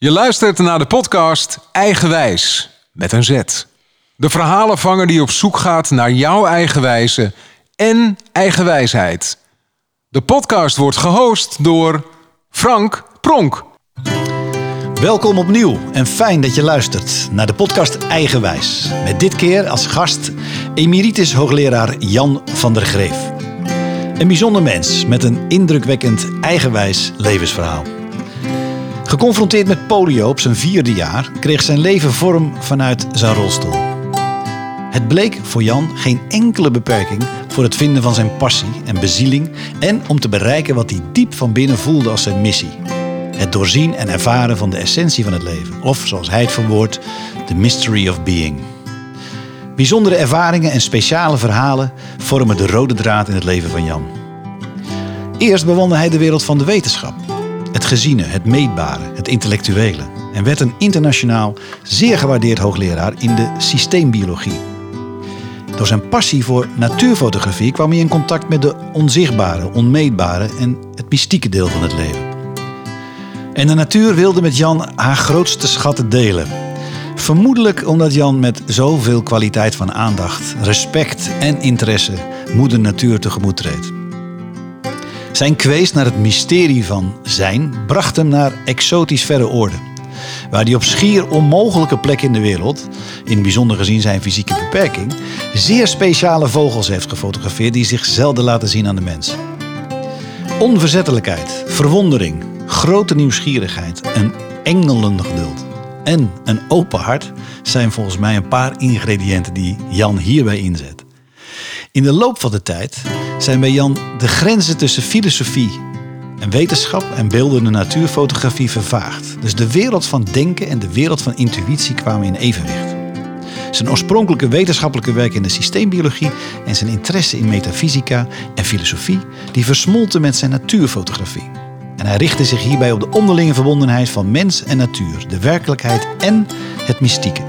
Je luistert naar de podcast Eigenwijs met een Z. De verhalenvanger die op zoek gaat naar jouw eigen wijze en eigenwijsheid. De podcast wordt gehost door Frank Pronk. Welkom opnieuw en fijn dat je luistert naar de podcast Eigenwijs. Met dit keer als gast emeritus hoogleraar Jan van der Greef. Een bijzonder mens met een indrukwekkend eigenwijs levensverhaal. Geconfronteerd met polio op zijn vierde jaar kreeg zijn leven vorm vanuit zijn rolstoel. Het bleek voor Jan geen enkele beperking voor het vinden van zijn passie en bezieling en om te bereiken wat hij diep van binnen voelde als zijn missie. Het doorzien en ervaren van de essentie van het leven, of zoals hij het verwoordt, the mystery of being. Bijzondere ervaringen en speciale verhalen vormen de rode draad in het leven van Jan. Eerst bewandelde hij de wereld van de wetenschap. Het geziene, het meetbare, het intellectuele. En werd een internationaal zeer gewaardeerd hoogleraar in de systeembiologie. Door zijn passie voor natuurfotografie kwam hij in contact met de onzichtbare, onmeetbare en het mystieke deel van het leven. En de natuur wilde met Jan haar grootste schatten delen. Vermoedelijk omdat Jan met zoveel kwaliteit van aandacht, respect en interesse moeder natuur tegemoet treedt. Zijn kwees naar het mysterie van zijn bracht hem naar exotisch verre oorden. Waar hij op schier onmogelijke plekken in de wereld, in bijzonder gezien zijn fysieke beperking, zeer speciale vogels heeft gefotografeerd die zich zelden laten zien aan de mens. Onverzettelijkheid, verwondering, grote nieuwsgierigheid, een engelengeduld en een open hart zijn volgens mij een paar ingrediënten die Jan hierbij inzet. In de loop van de tijd zijn bij Jan de grenzen tussen filosofie en wetenschap en beeldende natuurfotografie vervaagd. Dus de wereld van denken en de wereld van intuïtie kwamen in evenwicht. Zijn oorspronkelijke wetenschappelijke werk in de systeembiologie en zijn interesse in metafysica en filosofie, die versmolten met zijn natuurfotografie. En hij richtte zich hierbij op de onderlinge verbondenheid van mens en natuur, de werkelijkheid en het mystieke.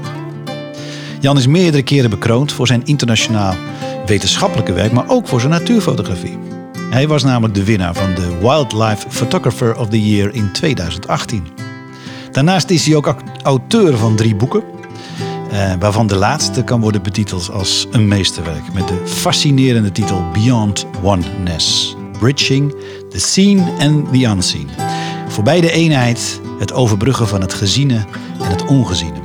Jan is meerdere keren bekroond voor zijn internationaal wetenschappelijke werk, maar ook voor zijn natuurfotografie. Hij was namelijk de winnaar van de Wildlife Photographer of the Year in 2018. Daarnaast is hij ook auteur van drie boeken, eh, waarvan de laatste kan worden betiteld als een meesterwerk met de fascinerende titel Beyond Oneness. Bridging the Seen and the Unseen. Voorbij de eenheid, het overbruggen van het geziene en het ongeziene.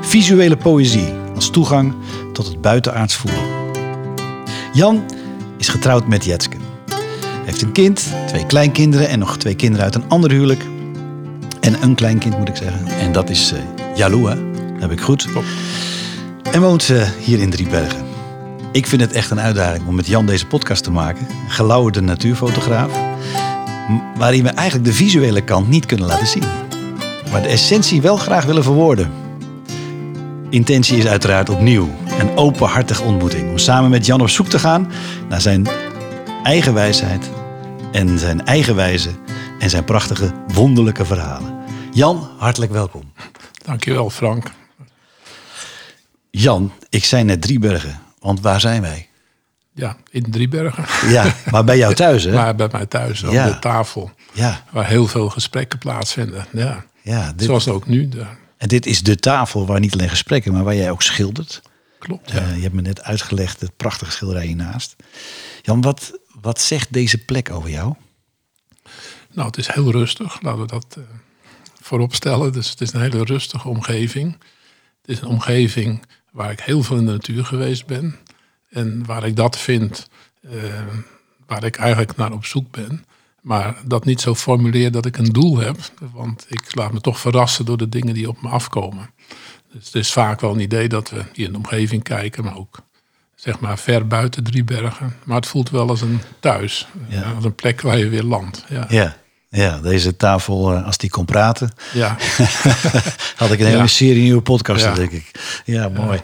Visuele poëzie als toegang tot het buitenaards voelen. Jan is getrouwd met Jetske. Heeft een kind, twee kleinkinderen en nog twee kinderen uit een ander huwelijk. En een kleinkind moet ik zeggen. En dat is uh, Jalou, hè? Dat heb ik goed. En woont uh, hier in Driebergen. Ik vind het echt een uitdaging om met Jan deze podcast te maken. Gelauwerde natuurfotograaf. Waarin we eigenlijk de visuele kant niet kunnen laten zien. Maar de essentie wel graag willen verwoorden. Intentie is uiteraard opnieuw een openhartige ontmoeting. Om samen met Jan op zoek te gaan naar zijn eigen wijsheid en zijn eigen wijze en zijn prachtige wonderlijke verhalen. Jan, hartelijk welkom. Dankjewel Frank. Jan, ik zei net Driebergen, want waar zijn wij? Ja, in Driebergen. Ja, maar bij jou thuis hè? Maar bij mij thuis, op de tafel. Ja. Waar heel veel gesprekken plaatsvinden. Ja, ja dit... Zoals ook nu. En dit is de tafel waar niet alleen gesprekken, maar waar jij ook schildert. Klopt. Ja. Uh, je hebt me net uitgelegd het prachtige schilderij hiernaast. Jan, wat, wat zegt deze plek over jou? Nou, het is heel rustig. Laten we dat uh, voorop stellen. Dus het is een hele rustige omgeving. Het is een omgeving waar ik heel veel in de natuur geweest ben. En waar ik dat vind, uh, waar ik eigenlijk naar op zoek ben. Maar dat niet zo formuleer dat ik een doel heb. Want ik laat me toch verrassen door de dingen die op me afkomen. Dus het is vaak wel een idee dat we hier in de omgeving kijken, maar ook zeg maar ver buiten Driebergen. Maar het voelt wel als een thuis, ja. als een plek waar je weer landt. Ja. ja. Ja, deze tafel, als die kon praten, ja. had ik een hele ja. serie nieuwe podcast, ja. denk ik. Ja, mooi.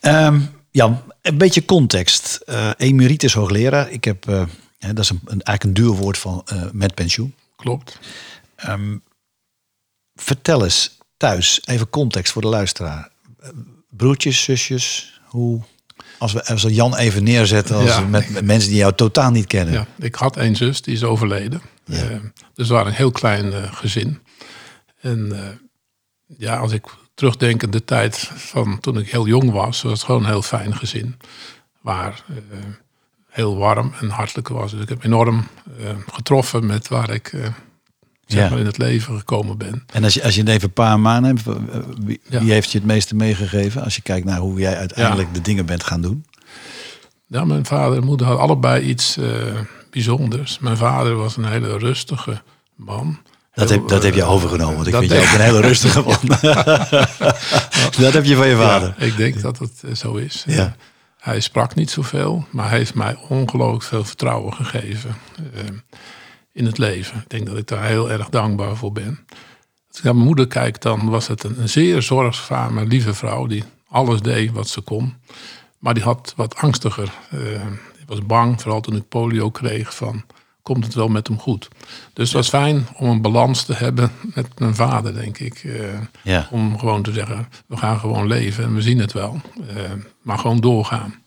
Ja, um, ja een beetje context. Uh, emeritus hoogleraar. Ik heb, uh, dat is een, een, eigenlijk een duur woord van uh, met pensioen. Klopt. Um, vertel eens, thuis, even context voor de luisteraar. Broertjes, zusjes, hoe... Als we, als we Jan even neerzetten als ja. met, met, mensen die jou totaal niet kennen. Ja, ik had één zus, die is overleden. Ja. Uh, dus we waren een heel klein uh, gezin. En eh, ja, als ik terugdenk aan de tijd van toen ik heel jong was, was het gewoon een heel fijn gezin. Waar eh, heel warm en hartelijk was. Dus ik heb enorm eh, getroffen met waar ik eh, zeg Ja. maar in het leven gekomen ben. En als je, als je het even een paar maanden hebt, eh, wie, Ja. wie heeft je het meeste meegegeven? Als je kijkt naar hoe jij uiteindelijk Ja. de dingen bent gaan doen. Ja, mijn vader en moeder hadden allebei iets bijzonders. Mijn vader was een hele rustige man. Dat Heel, heb, dat heb je overgenomen. Want ik dat vind je ook een hele rustige man. dat heb je van je vader. Ik denk dat het eh, zo is. Ja. Hij sprak niet zoveel, maar heeft mij ongelooflijk veel vertrouwen gegeven eh, in het leven. Ik denk dat ik daar heel erg dankbaar voor ben. Als ik naar mijn moeder kijk, dan was het een, zeer zorgzame, lieve vrouw die alles deed wat ze kon. Maar die had wat angstiger. eh, die was bang, vooral toen ik polio kreeg, van komt het wel met hem goed. Dus het was fijn om een balans te hebben met mijn vader, denk ik. eh, Ja. om gewoon te zeggen, we gaan gewoon leven en we zien het wel. Eh, maar gewoon doorgaan.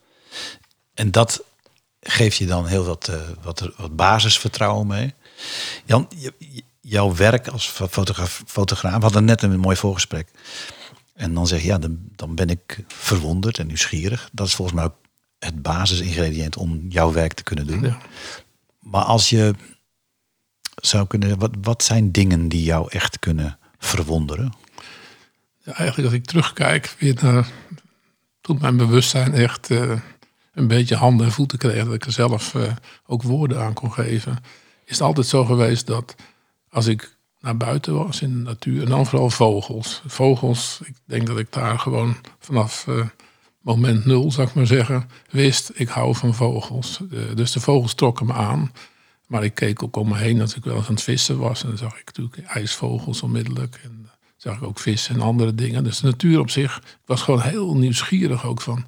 En dat geeft je dan heel wat, eh, wat, wat basisvertrouwen mee. Jan, jouw werk als fo- fotograaf, fotograaf, we hadden net een mooi voorgesprek. En dan zeg je, ja, dan, dan ben ik verwonderd en nieuwsgierig. Dat is volgens mij ook het basisingrediënt om jouw werk te kunnen doen. Ja. Maar als je zou kunnen, wat, wat zijn dingen die jou echt kunnen verwonderen? Ja, eigenlijk als ik terugkijk weer naar toen mijn bewustzijn echt eh, een beetje handen en voeten kreeg, dat ik er zelf eh, ook woorden aan kon geven, is het altijd zo geweest dat als ik naar buiten was in de natuur, en dan vooral vogels. Vogels, ik denk dat ik daar gewoon vanaf eh, moment nul, zou ik maar zeggen, wist, ik hou van vogels. Eh, dus de vogels trokken me aan. Maar ik keek ook om me heen als ik wel eens aan het vissen was. En dan zag ik natuurlijk ijsvogels onmiddellijk. En eh, zag ik ook vissen en andere dingen. Dus de natuur op zich ik was gewoon heel nieuwsgierig ook van...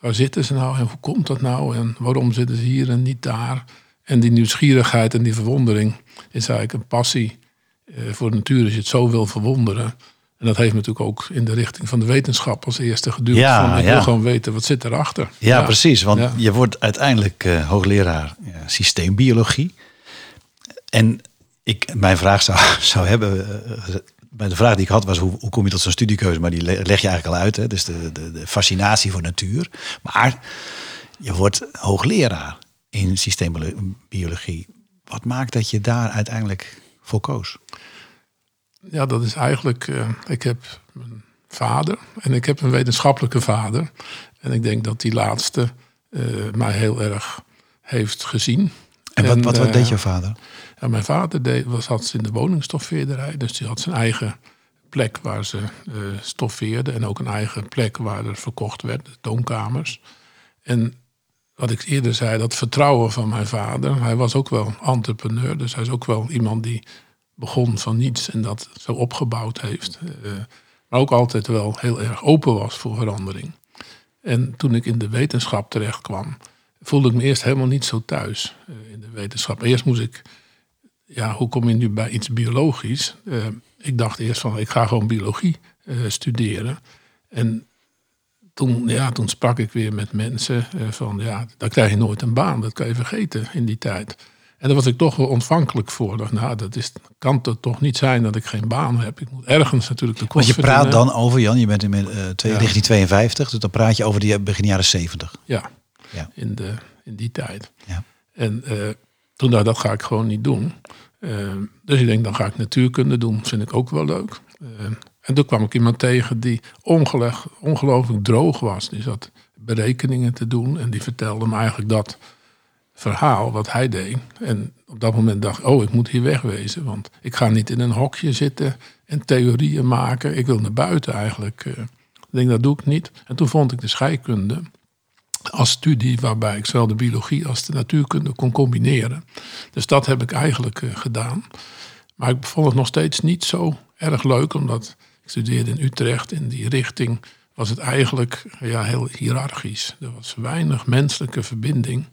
waar zitten ze nou en hoe komt dat nou? En waarom zitten ze hier en niet daar? En die nieuwsgierigheid en die verwondering is eigenlijk een passie eh, voor de natuur. Als je het zo wil verwonderen. En dat heeft natuurlijk ook in de richting van de wetenschap als eerste geduwd. Ja, van, ik ja. wil gewoon weten, wat zit erachter? Ja, precies. Want Ja. je wordt uiteindelijk eh, hoogleraar ja, systeembiologie. En ik, mijn vraag zou, zou hebben. eh, bij de vraag die ik had was: hoe, hoe kom je tot zo'n studiekeuze? Maar die le- leg je eigenlijk al uit. Hè? Dus de, de, de fascinatie voor natuur. Maar je wordt hoogleraar in systeembiologie. Wat maakt dat je daar uiteindelijk voor koos? Ja, dat is eigenlijk. eh, ik heb een vader en ik heb een wetenschappelijke vader. En ik denk dat die laatste eh, mij heel erg heeft gezien. En wat, wat, wat eh, deed je vader? Ja, mijn vader deed, was, had in de woningstofveerderij. Dus die had zijn eigen plek waar ze stoffeerden. En ook een eigen plek waar er verkocht werd, de toonkamers. En wat ik eerder zei, dat vertrouwen van mijn vader. Hij was ook wel entrepreneur. Dus hij is ook wel iemand die begon van niets en dat zo opgebouwd heeft. Eh, maar ook altijd wel heel erg open was voor verandering. En toen ik in de wetenschap terecht kwam, voelde ik me eerst helemaal niet zo thuis eh, in de wetenschap. Eerst moest ik, ja, hoe kom je nu bij iets biologisch? Eh, ik dacht eerst van, ik ga gewoon biologie studeren. En toen, ja, toen sprak ik weer met mensen van, ja, dan krijg je nooit een baan. Dat kan je vergeten in die tijd. En daar was ik toch wel ontvankelijk voor. Dacht, nou, dat is, kan het toch niet zijn dat ik geen baan heb. Ik moet ergens natuurlijk de Want kost je praat dan over, Jan, je bent in twee- 1952, dus dan praat je over die begin jaren 70. Ja, Ja. In, de, in die tijd. Ja. En eh, toen dacht ik, dat ga ik gewoon niet doen. Eh, dus ik denk, dan ga ik natuurkunde doen. Vind ik ook wel leuk. Eh, en toen kwam ik iemand tegen die ongelooflijk droog was. Die zat berekeningen te doen. En die vertelde me eigenlijk dat verhaal wat hij deed. En op dat moment dacht oh, ik moet hier wegwezen. Want ik ga niet in een hokje zitten en theorieën maken. Ik wil naar buiten eigenlijk. eh. ik denk, dat doe ik niet. En toen vond ik de scheikunde als studie waarbij ik zowel de biologie als de natuurkunde kon combineren. Dus dat heb ik eigenlijk eh, gedaan. Maar ik vond het nog steeds niet zo erg leuk, omdat ik studeerde in Utrecht. In die richting was het eigenlijk ja, heel hiërarchisch. Er was weinig menselijke verbinding.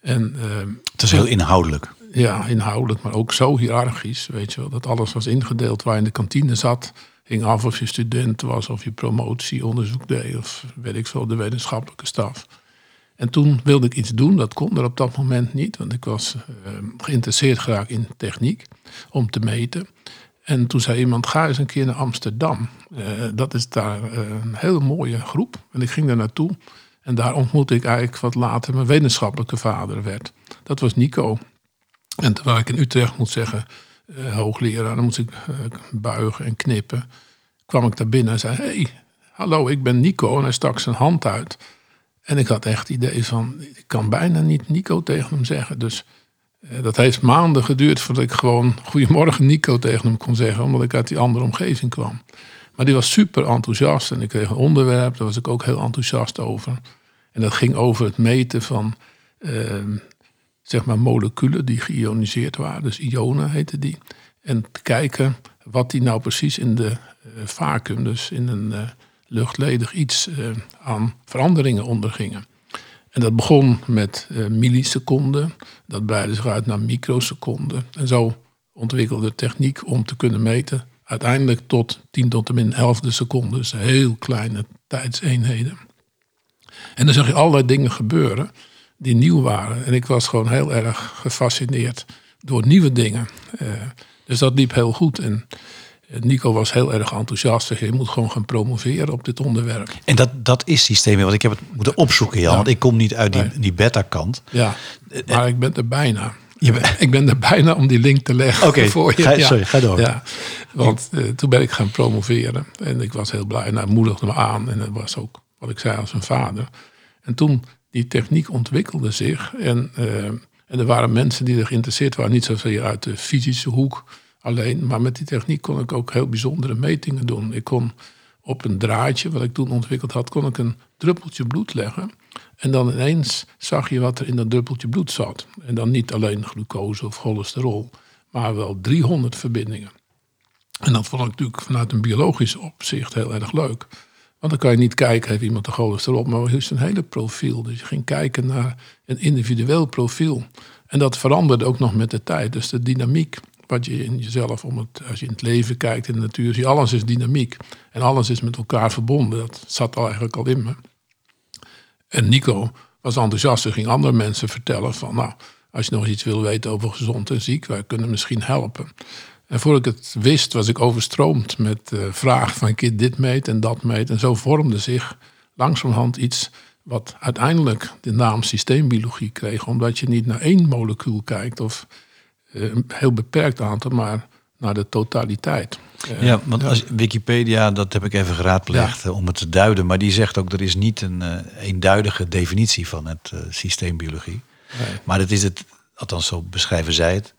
En eh, Het is heel inhoudelijk. ja, inhoudelijk, maar ook zo hiërarchisch. Weet je wel, dat alles was ingedeeld waar je in de kantine zat. Hing af of je student was, of je promotie, onderzoek deed, of weet ik veel, de wetenschappelijke staf. En toen wilde ik iets doen, dat kon er op dat moment niet, want ik was eh, geïnteresseerd geraakt in techniek om te meten. En toen zei iemand, ga eens een keer naar Amsterdam. Eh, dat is daar eh, een hele mooie groep. En ik ging daar naartoe. En daar ontmoette ik eigenlijk wat later mijn wetenschappelijke vader werd. Dat was Nico. En terwijl ik in Utrecht moet zeggen, eh, hoogleraar, dan moest ik eh, buigen en knippen. Kwam ik daar binnen en zei, hey, hallo, ik ben Nico. En hij stak zijn hand uit. En ik had echt het idee van, ik kan bijna niet Nico tegen hem zeggen. Dus eh, dat heeft maanden geduurd voordat ik gewoon Goedemorgen Nico tegen hem kon zeggen, omdat ik uit die andere omgeving kwam. Maar die was super enthousiast en ik kreeg een onderwerp, daar was ik ook heel enthousiast over. En dat ging over het meten van ehm, zeg maar moleculen die geïoniseerd waren, dus ionen heette die. En te kijken wat die nou precies in de eh, vacuüm, dus in een eh, luchtledig iets, eh, aan veranderingen ondergingen. En dat begon met eh, milliseconden, dat breidde zich uit naar microseconden. En zo ontwikkelde de techniek om te kunnen meten, uiteindelijk tot 10 tot de min 11 seconden, dus heel kleine tijdseenheden. En dan zag je allerlei dingen gebeuren die nieuw waren. En ik was gewoon heel erg gefascineerd door nieuwe dingen. Eh, dus dat liep heel goed. En eh, Nico was heel erg enthousiast. Zeg, je moet gewoon gaan promoveren op dit onderwerp. En dat, dat is systeem, want ik heb het moeten opzoeken, Jan. Ja. Want ik kom niet uit die, Nee. die beta-kant. Ja, maar ik ben er bijna. Je Ik ben er bijna om die link te leggen voor je. ga- Ja. sorry, ga door. Ja, want eh, toen ben ik gaan promoveren. En ik was heel blij. En hij moedigde me aan. En dat was ook wat ik zei als een vader. En toen, die techniek ontwikkelde zich. En, eh, en er waren mensen die er geïnteresseerd waren. Niet zozeer uit de fysische hoek alleen. Maar met die techniek kon ik ook heel bijzondere metingen doen. Ik kon op een draadje, wat ik toen ontwikkeld had, kon ik een druppeltje bloed leggen. En dan ineens zag je wat er in dat druppeltje bloed zat. En dan niet alleen glucose of cholesterol, maar wel 300 verbindingen. En dat vond ik natuurlijk vanuit een biologisch opzicht heel erg leuk. Want dan kan je niet kijken, heeft iemand de cholesterol, maar het is een hele profiel. Dus je ging kijken naar een individueel profiel. En dat veranderde ook nog met de tijd. Dus de dynamiek, wat je in jezelf, om het, als je in het leven kijkt, in de natuur, zie alles is dynamiek. En alles is met elkaar verbonden. Dat zat al eigenlijk al in me. En Nico was enthousiast en ging andere mensen vertellen van... nou, als je nog iets wil weten over gezond en ziek, wij kunnen misschien helpen. En voor ik het wist, was ik overstroomd met eh vragen van... ik dit meet en dat meet. En zo vormde zich langzamerhand iets wat uiteindelijk de naam systeembiologie kreeg. Omdat je niet naar één molecuul kijkt of eh, een heel beperkt aantal, maar naar de totaliteit. Eh, Ja, want als Wikipedia, dat heb ik even geraadpleegd eh, om het te duiden. Maar die zegt ook, er is niet een eh, eenduidige definitie van het eh, systeembiologie. Nee. Maar het is het, althans zo beschrijven zij het,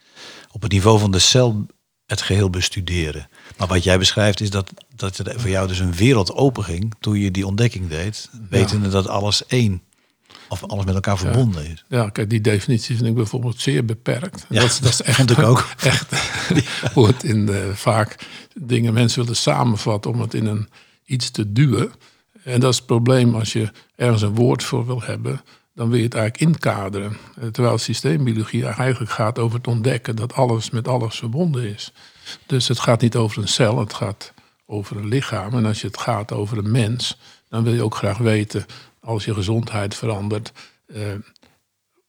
op het niveau van de cel het geheel bestuderen. Maar wat jij beschrijft is dat, dat er voor jou dus een wereld open ging toen je die ontdekking deed. Wetende dat alles één, of alles met elkaar verbonden is. Ja, kijk, die definitie vind ik bijvoorbeeld zeer beperkt. Ja, dat, is- dat is echt, vond ik ook. Echt hoe het in de, vaak dingen mensen willen samenvatten om het in een iets te duwen. En dat is het probleem als je ergens een woord voor wil hebben, dan wil je het eigenlijk inkaderen. Terwijl systeembiologie eigenlijk gaat over het ontdekken dat alles met alles verbonden is. Dus het gaat niet over een cel, het gaat over een lichaam. En als je het gaat over een mens, dan wil je ook graag weten, als je gezondheid verandert, eh,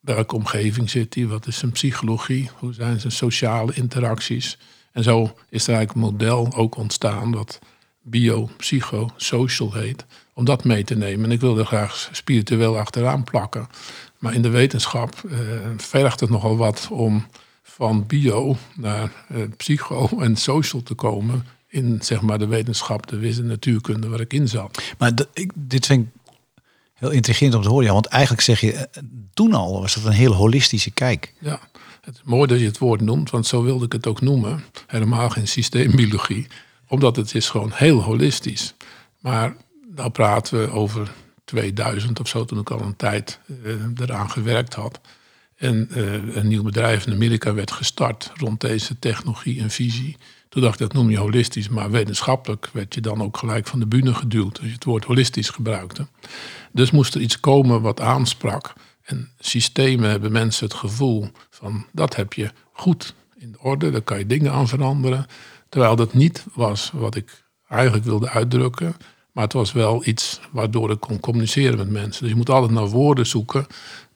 welke omgeving zit hij, wat is zijn psychologie, hoe zijn zijn sociale interacties. En zo is er eigenlijk een model ook ontstaan dat bio-psycho-social heet, om dat mee te nemen. En ik wil er graag spiritueel achteraan plakken. Maar in de wetenschap eh, vergt het nogal wat om van bio naar eh, psycho en social te komen in zeg maar, de wetenschap, de wiskunde, natuurkunde waar ik in zat. Maar dit vind ik heel intrigerend om te horen. Ja, want eigenlijk zeg je, eh, toen al was dat een heel holistische kijk. Ja, het is mooi dat je het woord noemt, want zo wilde ik het ook noemen. Helemaal geen systeembiologie, omdat het is gewoon heel holistisch. Maar nou praten we over 2000 of zo, toen ik al een tijd eh, eraan gewerkt had. En eh, een nieuw bedrijf in Amerika werd gestart rond deze technologie en visie. Toen dacht ik, dat noem je holistisch, maar wetenschappelijk werd je dan ook gelijk van de bühne geduwd als je het woord holistisch gebruikte. Dus moest er iets komen wat aansprak. En systemen hebben mensen het gevoel van dat heb je goed in orde, daar kan je dingen aan veranderen. Terwijl dat niet was wat ik eigenlijk wilde uitdrukken. Maar het was wel iets waardoor ik kon communiceren met mensen. Dus je moet altijd naar woorden zoeken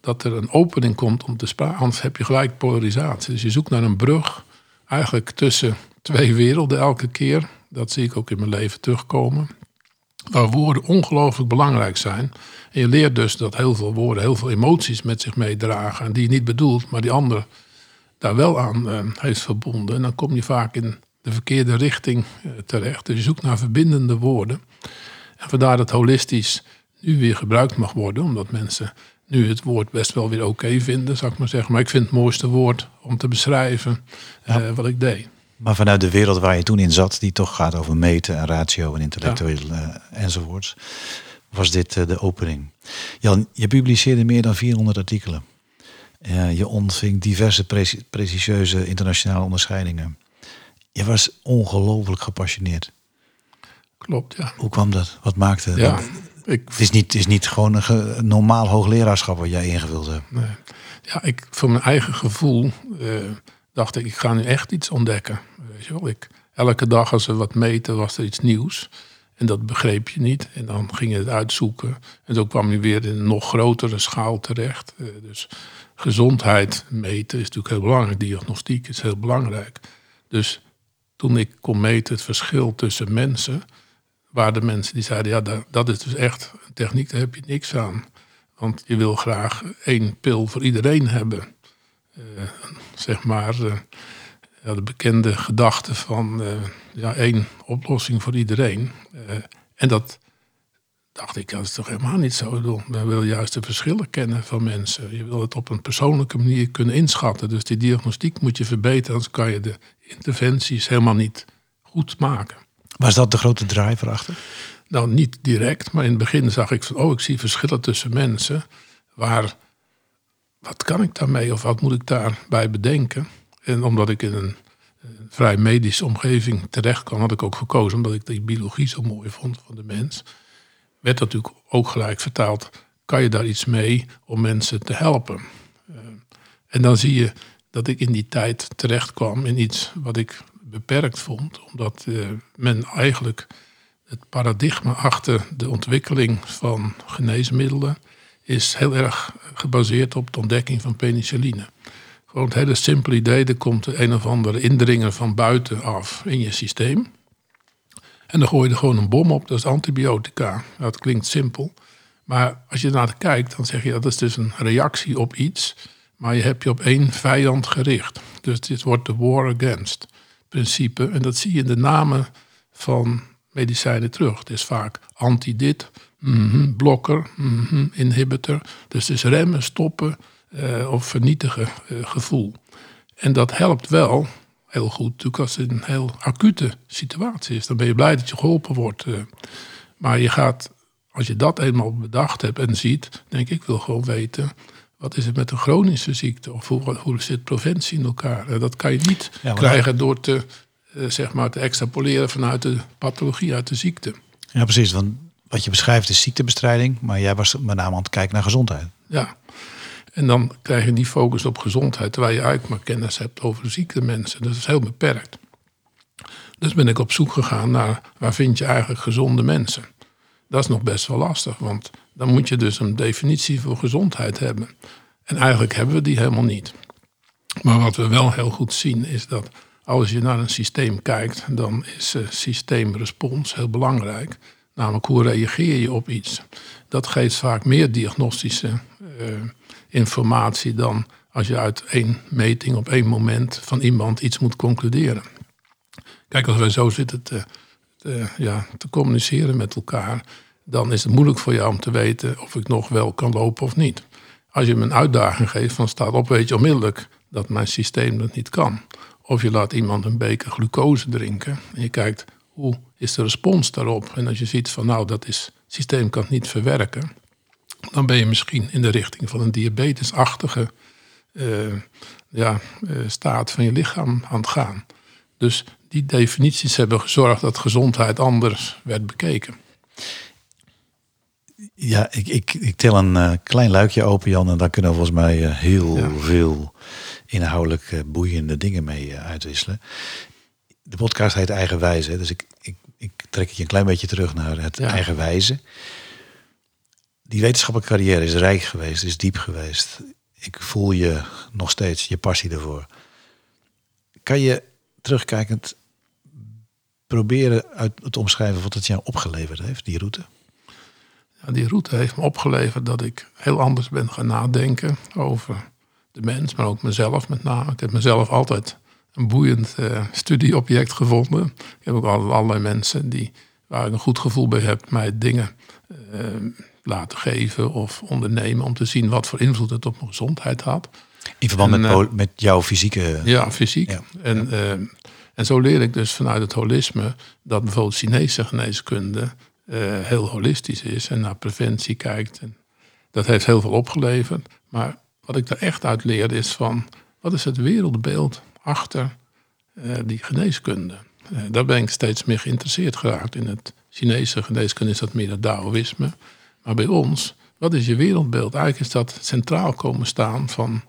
dat er een opening komt om te spraken. Anders heb je gelijk polarisatie. Dus je zoekt naar een brug eigenlijk tussen twee werelden elke keer. Dat zie ik ook in mijn leven terugkomen. Waar woorden ongelooflijk belangrijk zijn. En je leert dus dat heel veel woorden heel veel emoties met zich meedragen. En die je niet bedoelt, maar die ander daar wel aan uh, heeft verbonden. En dan kom je vaak in de verkeerde richting uh, terecht. Dus je zoekt naar verbindende woorden. En vandaar dat holistisch nu weer gebruikt mag worden. Omdat mensen nu het woord best wel weer oké vinden, zou ik maar zeggen. Maar ik vind het mooiste woord om te beschrijven uh, wat ik deed. Maar vanuit de wereld waar je toen in zat, die toch gaat over meten en ratio en intellectueel ja. enzovoorts, was dit de opening. Jan, je publiceerde meer dan 400 artikelen. Je ontving diverse pre prestigieuze internationale onderscheidingen. Je was ongelooflijk gepassioneerd. Klopt, ja. Hoe kwam dat? Wat maakte ja, dat? Ik... Het, is niet, het is niet gewoon een, normaal hoogleraarschap wat jij ingevuld hebt. Nee. Ja, ik, voor mijn eigen gevoel uh, dacht ik, ik ga nu echt iets ontdekken. Weet je wel? Ik, elke dag als we wat meten was er iets nieuws. En dat begreep je niet. En dan ging je het uitzoeken. En zo kwam je weer in een nog grotere schaal terecht. Uh, dus gezondheid meten is natuurlijk heel belangrijk. Diagnostiek is heel belangrijk. Dus toen ik kon meten het verschil tussen mensen, waren de mensen die zeiden: ja, dat is dus echt een techniek, daar heb je niks aan. Want je wil graag één pil voor iedereen hebben. Uh, zeg maar uh, ja, de bekende gedachte van uh, ja, één oplossing voor iedereen. en dat dacht ik, dat is toch helemaal niet zo. We willen juist de verschillen kennen van mensen. Je wil het op een persoonlijke manier kunnen inschatten. Dus die diagnostiek moet je verbeteren, anders kan je de interventies helemaal niet goed maken. Was dat de grote driver achter? Nou, niet direct, maar in het begin zag ik van, oh, ik zie verschillen tussen mensen. Waar, wat kan ik daarmee of wat moet ik daarbij bedenken? En omdat ik in een, een vrij medische omgeving terecht kwam, had ik ook gekozen, omdat ik die biologie zo mooi vond van de mens werd natuurlijk ook gelijk vertaald. Kan je daar iets mee om mensen te helpen? Uh, en dan zie je dat ik in die tijd terecht kwam in iets wat ik beperkt vond. Omdat uh, men eigenlijk het paradigma achter de ontwikkeling van geneesmiddelen is heel erg gebaseerd op de ontdekking van penicilline. Gewoon het hele simpele idee, er komt een of andere indringer van buitenaf in je systeem. En dan gooi je er gewoon een bom op, dat is antibiotica. Dat klinkt simpel. Maar als je naar kijkt, dan zeg je dat is dus een reactie op iets. Maar je hebt je op één vijand gericht. Dus dit wordt de war against principe. En dat zie je in de namen van medicijnen terug. Het is vaak anti-dit, mm -hmm, blokker, mm -hmm, inhibitor. Dus het is remmen, stoppen uh, of vernietigen uh, gevoel. En dat helpt wel heel goed. Natuurlijk als het een heel acute situatie is, dan ben je blij dat je geholpen wordt. Eh. Maar je gaat, als je dat eenmaal bedacht hebt en ziet, denk ik, wil gewoon weten. Wat is het met een chronische ziekte? Of hoe, hoe zit preventie in elkaar? Dat kan je niet krijgen door te, eh, zeg maar, te extrapoleren vanuit de pathologie, uit de ziekte. Ja, precies. Want wat je beschrijft is ziektebestrijding, maar jij was met name aan het kijken naar gezondheid. Ja, en dan krijg je die focus op gezondheid, terwijl je eigenlijk maar kennis hebt over ziekte mensen. Dat is heel beperkt. Dus ben ik op zoek gegaan naar waar vind je eigenlijk gezonde mensen. Dat is nog best wel lastig, want dan moet je dus een definitie voor gezondheid hebben. En eigenlijk hebben we die helemaal niet. Maar wat we wel heel goed zien is dat als je naar een systeem kijkt, dan is uh, systeemrespons heel belangrijk. Namelijk hoe reageer je op iets. Dat geeft vaak meer diagnostische uh, informatie dan als je uit één meting op één moment van iemand iets moet concluderen. Kijk, als wij zo zitten te, te, ja, te communiceren met elkaar, dan is het moeilijk voor jou om te weten of ik nog wel kan lopen of niet. Als je me een uitdaging geeft van staat op, weet je onmiddellijk dat mijn systeem dat niet kan. Of je laat iemand een beker glucose drinken en je kijkt hoe is de respons daarop. En als je ziet van nou dat is, het systeem kan het niet verwerken, dan ben je misschien in de richting van een diabetesachtige uh, ja, uh, staat van je lichaam aan het gaan. Dus die definities hebben gezorgd dat gezondheid anders werd bekeken. Ja, ik, ik, ik tel een uh, klein luikje open, Jan, en daar kunnen we volgens mij heel ja. veel inhoudelijk boeiende dingen mee uitwisselen. De podcast heet Eigenwijze, dus ik, ik, ik trek je een klein beetje terug naar het ja. Eigenwijze die wetenschappelijke carrière is rijk geweest, is diep geweest. Ik voel je nog steeds, je passie ervoor. Kan je terugkijkend proberen uit te omschrijven wat het jou opgeleverd heeft, die route? Ja, die route heeft me opgeleverd dat ik heel anders ben gaan nadenken over de mens, maar ook mezelf met name. Ik heb mezelf altijd een boeiend uh, studieobject gevonden. Ik heb ook allerlei mensen die, waar ik een goed gevoel bij heb, mij dingen uh, laten geven of ondernemen om te zien wat voor invloed het op mijn gezondheid had. In verband En, met, eh, met jouw fysieke... Ja, fysiek. Ja. En, eh, en zo leer ik dus vanuit het holisme dat bijvoorbeeld Chinese geneeskunde eh, heel holistisch is en naar preventie kijkt. En dat heeft heel veel opgeleverd. Maar wat ik er echt uit leer is van wat is het wereldbeeld achter eh, die geneeskunde. Eh, daar ben ik steeds meer geïnteresseerd geraakt. In het Chinese geneeskunde is dat meer het Taoïsme. Maar bij ons, wat is je wereldbeeld? Eigenlijk is dat centraal komen staan van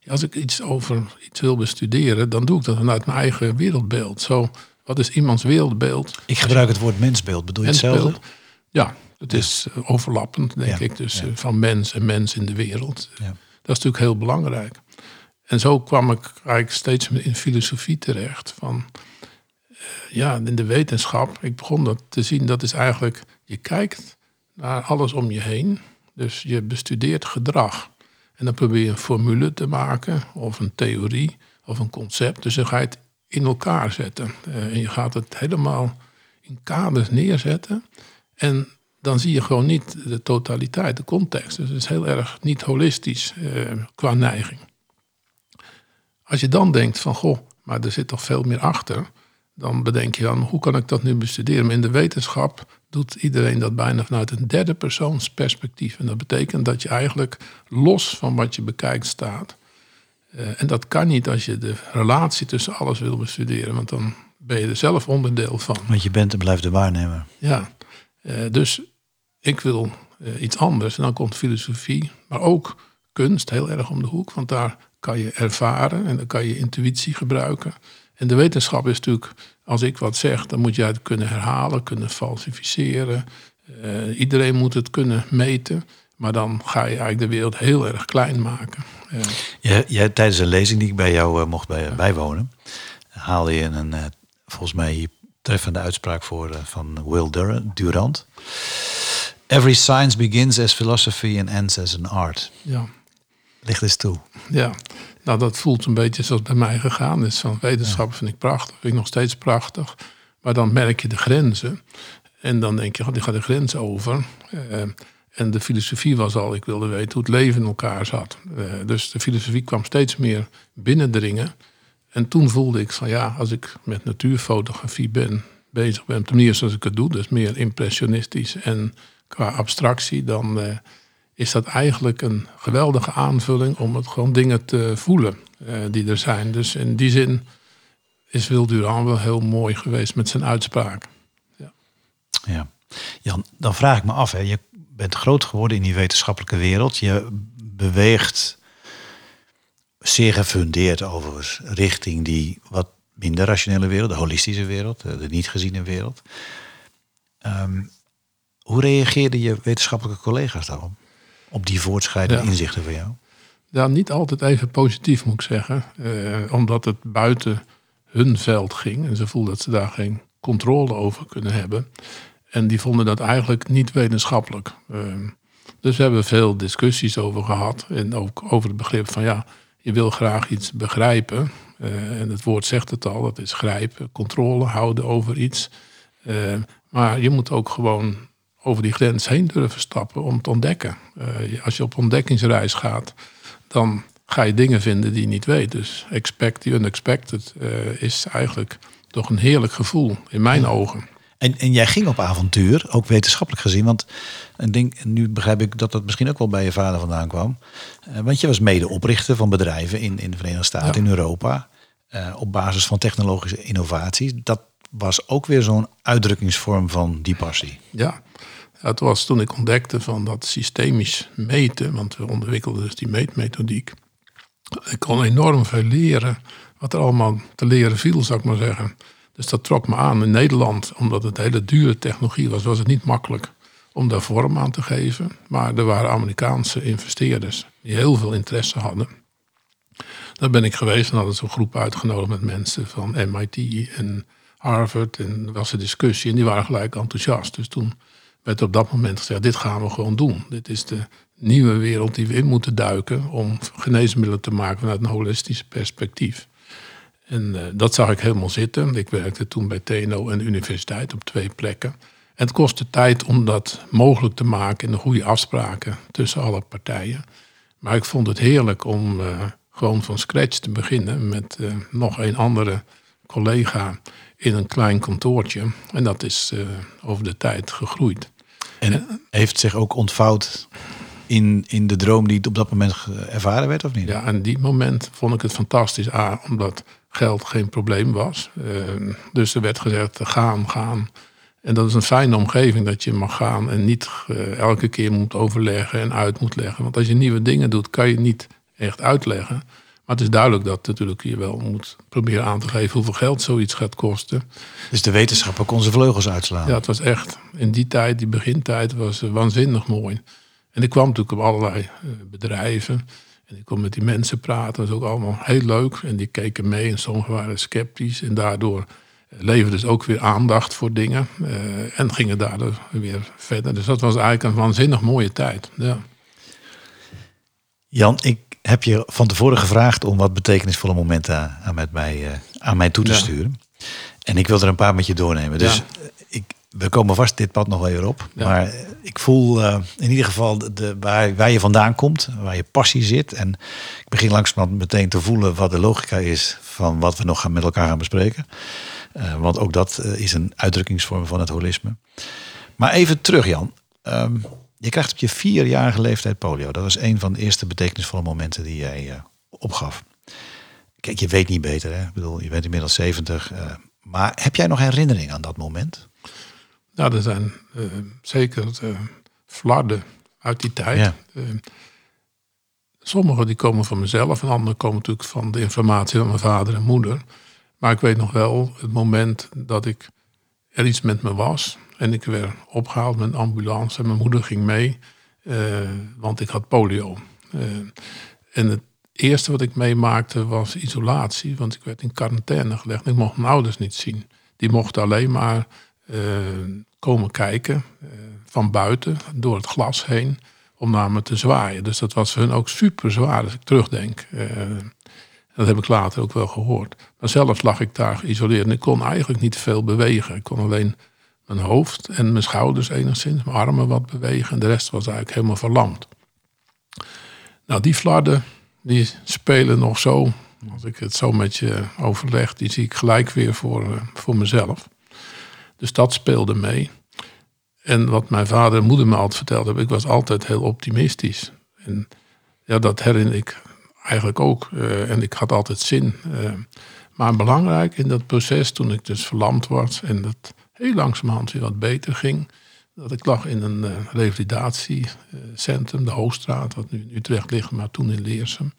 ja, als ik iets over iets wil bestuderen, dan doe ik dat vanuit mijn eigen wereldbeeld. Zo, wat is iemands wereldbeeld? Ik gebruik het woord mensbeeld. Bedoel je hetzelfde? Ja, het is eh, overlappend, denk Ja, ik. Dus ja. van mens en mens in de wereld. Ja. Dat is natuurlijk heel belangrijk. En zo kwam ik eigenlijk steeds in filosofie terecht. Van, eh, ja, in de wetenschap. Ik begon dat te zien. Dat is eigenlijk, je kijkt naar alles om je heen. Dus je bestudeert gedrag. En dan probeer je een formule te maken. Of een theorie. Of een concept. Dus dan ga je het in elkaar zetten. Eh, en je gaat het helemaal in kaders neerzetten. En dan zie je gewoon niet de totaliteit, de context. Dus het is heel erg niet holistisch eh, qua neiging. Als je dan denkt van, goh, maar er zit toch veel meer achter. Dan bedenk je dan, hoe kan ik dat nu bestuderen? Maar in de wetenschap doet iedereen dat bijna vanuit een derde persoons perspectief. En dat betekent dat je eigenlijk los van wat je bekijkt staat. Eh, en dat kan niet als je de relatie tussen alles wil bestuderen. Want dan ben je er zelf onderdeel van. Want je bent en blijft de waarnemer. Ja, eh, dus ik wil eh, iets anders. En dan komt filosofie, maar ook kunst heel erg om de hoek. Want daar kan je ervaren en dan kan je intuïtie gebruiken. En de wetenschap is natuurlijk, als ik wat zeg, dan moet je het kunnen herhalen, kunnen falsificeren. Eh, iedereen moet het kunnen meten. Maar dan ga je eigenlijk de wereld heel erg klein maken. Eh, tijdens een lezing die ik bij jou eh, mocht bij, bijwonen, haalde je een volgens mij treffende uitspraak voor van Will Dur- Durant. Every science begins as philosophy and ends as an art. ja. Ligt eens toe. Ja, nou dat voelt een beetje zoals bij mij gegaan is. Van wetenschap vind ik prachtig, vind ik nog steeds prachtig. Maar dan merk je de grenzen. En dan denk je, oh, die gaat de grens over. Eh, en de filosofie was al, ik wilde weten hoe het leven in elkaar zat. Eh, dus de filosofie kwam steeds meer binnendringen. En toen voelde ik van ja, als ik met natuurfotografie ben, bezig ben, op de manier zoals ik het doe, dus meer impressionistisch en qua abstractie, dan eh, is dat eigenlijk een geweldige aanvulling om het gewoon dingen te voelen eh, die er zijn. Dus in die zin is Wil Durand wel heel mooi geweest met zijn uitspraak. Ja. Jan, dan vraag ik me af, hè, je bent groot geworden in die wetenschappelijke wereld. Je beweegt zeer gefundeerd overigens richting die wat minder rationele wereld, de holistische wereld, de niet geziene wereld. Ehm, hoe reageerden je wetenschappelijke collega's daarop? Op die voortschrijdende Ja. inzichten van jou? Ja, niet altijd even positief moet ik zeggen. eh, omdat het buiten hun veld ging. En ze voelden dat ze daar geen controle over kunnen hebben. En die vonden dat eigenlijk niet wetenschappelijk. Eh, dus we hebben veel discussies over gehad. En ook over het begrip van ja, je wil graag iets begrijpen. Eh, en het woord zegt het al, dat is grijpen, controle houden over iets. Eh, maar je moet ook gewoon over die grens heen durven stappen om te ontdekken. Eh, als je op ontdekkingsreis gaat, dan ga je dingen vinden die je niet weet. Dus expect the unexpected eh, is eigenlijk toch een heerlijk gevoel in mijn ogen. En, en jij ging op avontuur, ook wetenschappelijk gezien. Want ik denk, nu begrijp ik dat dat misschien ook wel bij je vader vandaan kwam. Eh, want je was medeoprichter van bedrijven in, in de Verenigde Staten, Ja. in Europa. op basis van technologische innovaties. Dat was ook weer zo'n uitdrukkingsvorm van die passie. Ja. Het was toen ik ontdekte van dat systemisch meten, want we ontwikkelden dus die meetmethodiek. Ik kon enorm veel leren, wat er allemaal te leren viel, zou ik maar zeggen. Dus dat trok me aan. In Nederland, omdat het hele dure technologie was, was het niet makkelijk om daar vorm aan te geven. Maar er waren Amerikaanse investeerders die heel veel interesse hadden. Daar ben ik geweest en hadden een groep uitgenodigd met mensen van MIT en Harvard en was een discussie en die waren gelijk enthousiast. Dus toen werd op dat moment gezegd, dit gaan we gewoon doen. Dit is de nieuwe wereld die we in moeten duiken om geneesmiddelen te maken vanuit een holistisch perspectief. En uh, dat zag ik helemaal zitten. Ik werkte toen bij TNO en de universiteit op twee plekken. En het kostte tijd om dat mogelijk te maken in de goede afspraken tussen alle partijen. Maar ik vond het heerlijk om uh, gewoon van scratch te beginnen met uh, nog een andere collega in een klein kantoortje. En dat is over de tijd gegroeid. En heeft zich ook ontvouwd in, in de droom die op dat moment ervaren werd, of niet? Ja, en die moment vond ik het fantastisch. A, omdat geld geen probleem was. Uh, dus er werd gezegd, gaan, gaan. En dat is een fijne omgeving dat je mag gaan en niet uh, elke keer moet overleggen en uit moet leggen. Want als je nieuwe dingen doet, kan je niet echt uitleggen. Maar het is duidelijk dat natuurlijk je wel moet proberen aan te geven hoeveel geld zoiets gaat kosten. Dus de wetenschap ook onze vleugels uitslaan. Ja, het was echt in die tijd, die begintijd, was uh, waanzinnig mooi. En ik kwam natuurlijk op allerlei bedrijven. En ik kon met die mensen praten, dat was ook allemaal heel leuk. En die keken mee en sommigen waren sceptisch. En daardoor leverden ze ook weer aandacht voor dingen. Uh, en gingen daardoor weer verder. Dus dat was eigenlijk een waanzinnig mooie tijd. Ja. Jan, ik heb je van tevoren gevraagd om wat betekenisvolle momenten aan, met mij, uh, aan mij toe te ja. sturen. En ik wil er een paar met je doornemen. Dus ja. ik, we komen vast dit pad nog wel weer op. Ja. Maar ik voel uh, in ieder geval de, waar, waar, je vandaan komt, waar je passie zit. En ik begin langzamerhand meteen te voelen wat de logica is van wat we nog gaan met elkaar gaan bespreken. Uh, want ook dat uh, is een uitdrukkingsvorm van het holisme. Maar even terug, Jan. Um, je krijgt op je vierjarige leeftijd polio. Dat was een van de eerste betekenisvolle momenten die jij opgaf. Kijk, je weet niet beter, hè? Ik bedoel, je bent inmiddels 70. maar heb jij nog herinnering aan dat moment? Nou, er zijn uh, zeker flarden uit die tijd. Ja. Sommige die komen van mezelf en andere komen natuurlijk van de informatie van mijn vader en moeder. Maar ik weet nog wel het moment dat ik er iets met me was. En ik werd opgehaald met een ambulance en mijn moeder ging mee, want ik had polio. en het eerste wat ik meemaakte was isolatie, want ik werd in quarantaine gelegd. Ik mocht mijn ouders niet zien. Die mochten alleen maar uh, komen kijken van buiten door het glas heen om naar me te zwaaien. Dus dat was voor hun ook super zwaar als ik terugdenk. Dat heb ik later ook wel gehoord. Maar zelf lag ik daar geïsoleerd en ik kon eigenlijk niet veel bewegen. Ik kon alleen mijn hoofd en mijn schouders enigszins, mijn armen wat bewegen. En de rest was eigenlijk helemaal verlamd. Nou, die flarden die spelen nog zo, als ik het zo met je overleg, die zie ik gelijk weer voor, voor mezelf. Dus dat speelde mee. En wat mijn vader en moeder me altijd verteld hebben, ik was altijd heel optimistisch. En ja, dat herinner ik eigenlijk ook. Uh, en ik had altijd zin. Uh, maar belangrijk in dat proces, toen ik dus verlamd was en dat heel langzamerhand weer wat beter ging, dat ik lag in een uh, revalidatiecentrum, de Hoogstraat, wat nu in Utrecht ligt, maar toen in Leersum.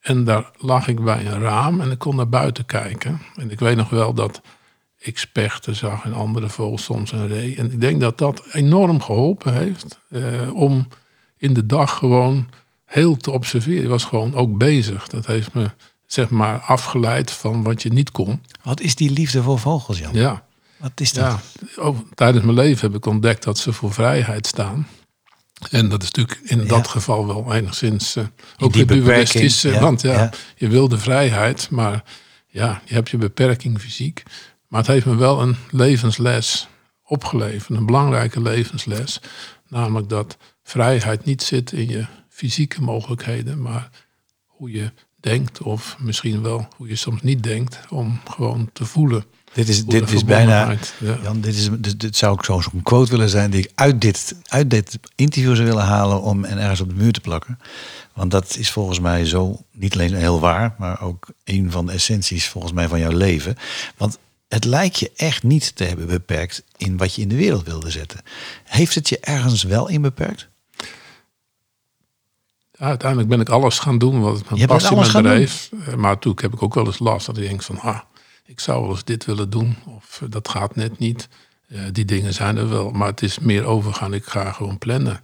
En daar lag ik bij een raam en ik kon naar buiten kijken. En ik weet nog wel dat ik spechten zag en andere vogels soms een ree. En ik denk dat dat enorm geholpen heeft eh, om in de dag gewoon heel te observeren. Ik was gewoon ook bezig. Dat heeft me zeg maar afgeleid van wat je niet kon. Wat is die liefde voor vogels, Jan? Ja. Wat is dat? Ja, over, tijdens mijn leven heb ik ontdekt dat ze voor vrijheid staan. En dat is natuurlijk in ja. dat geval wel enigszins uh, ook die dualistisch. Ja, want ja, ja, je wil de vrijheid, maar ja, je hebt je beperking fysiek. Maar het heeft me wel een levensles opgeleverd, een belangrijke levensles. Namelijk dat vrijheid niet zit in je fysieke mogelijkheden, maar hoe je denkt, of misschien wel hoe je soms niet denkt, om gewoon te voelen. Dit is, dit is bijna, ja. Jan, dit, is, dit, dit zou ik zo'n quote willen zijn die ik uit dit, uit dit interview zou willen halen om en ergens op de muur te plakken. Want dat is volgens mij zo niet alleen heel waar, maar ook een van de essenties volgens mij van jouw leven. Want het lijkt je echt niet te hebben beperkt in wat je in de wereld wilde zetten. Heeft het je ergens wel in beperkt? Ja, uiteindelijk ben ik alles gaan doen wat mijn passie me bedrijf. Maar toen heb ik ook wel eens last dat ik denk van, ah, ik zou wel eens dit willen doen. Of dat gaat net niet. Uh, die dingen zijn er wel. Maar het is meer overgaan. Ik ga gewoon plannen.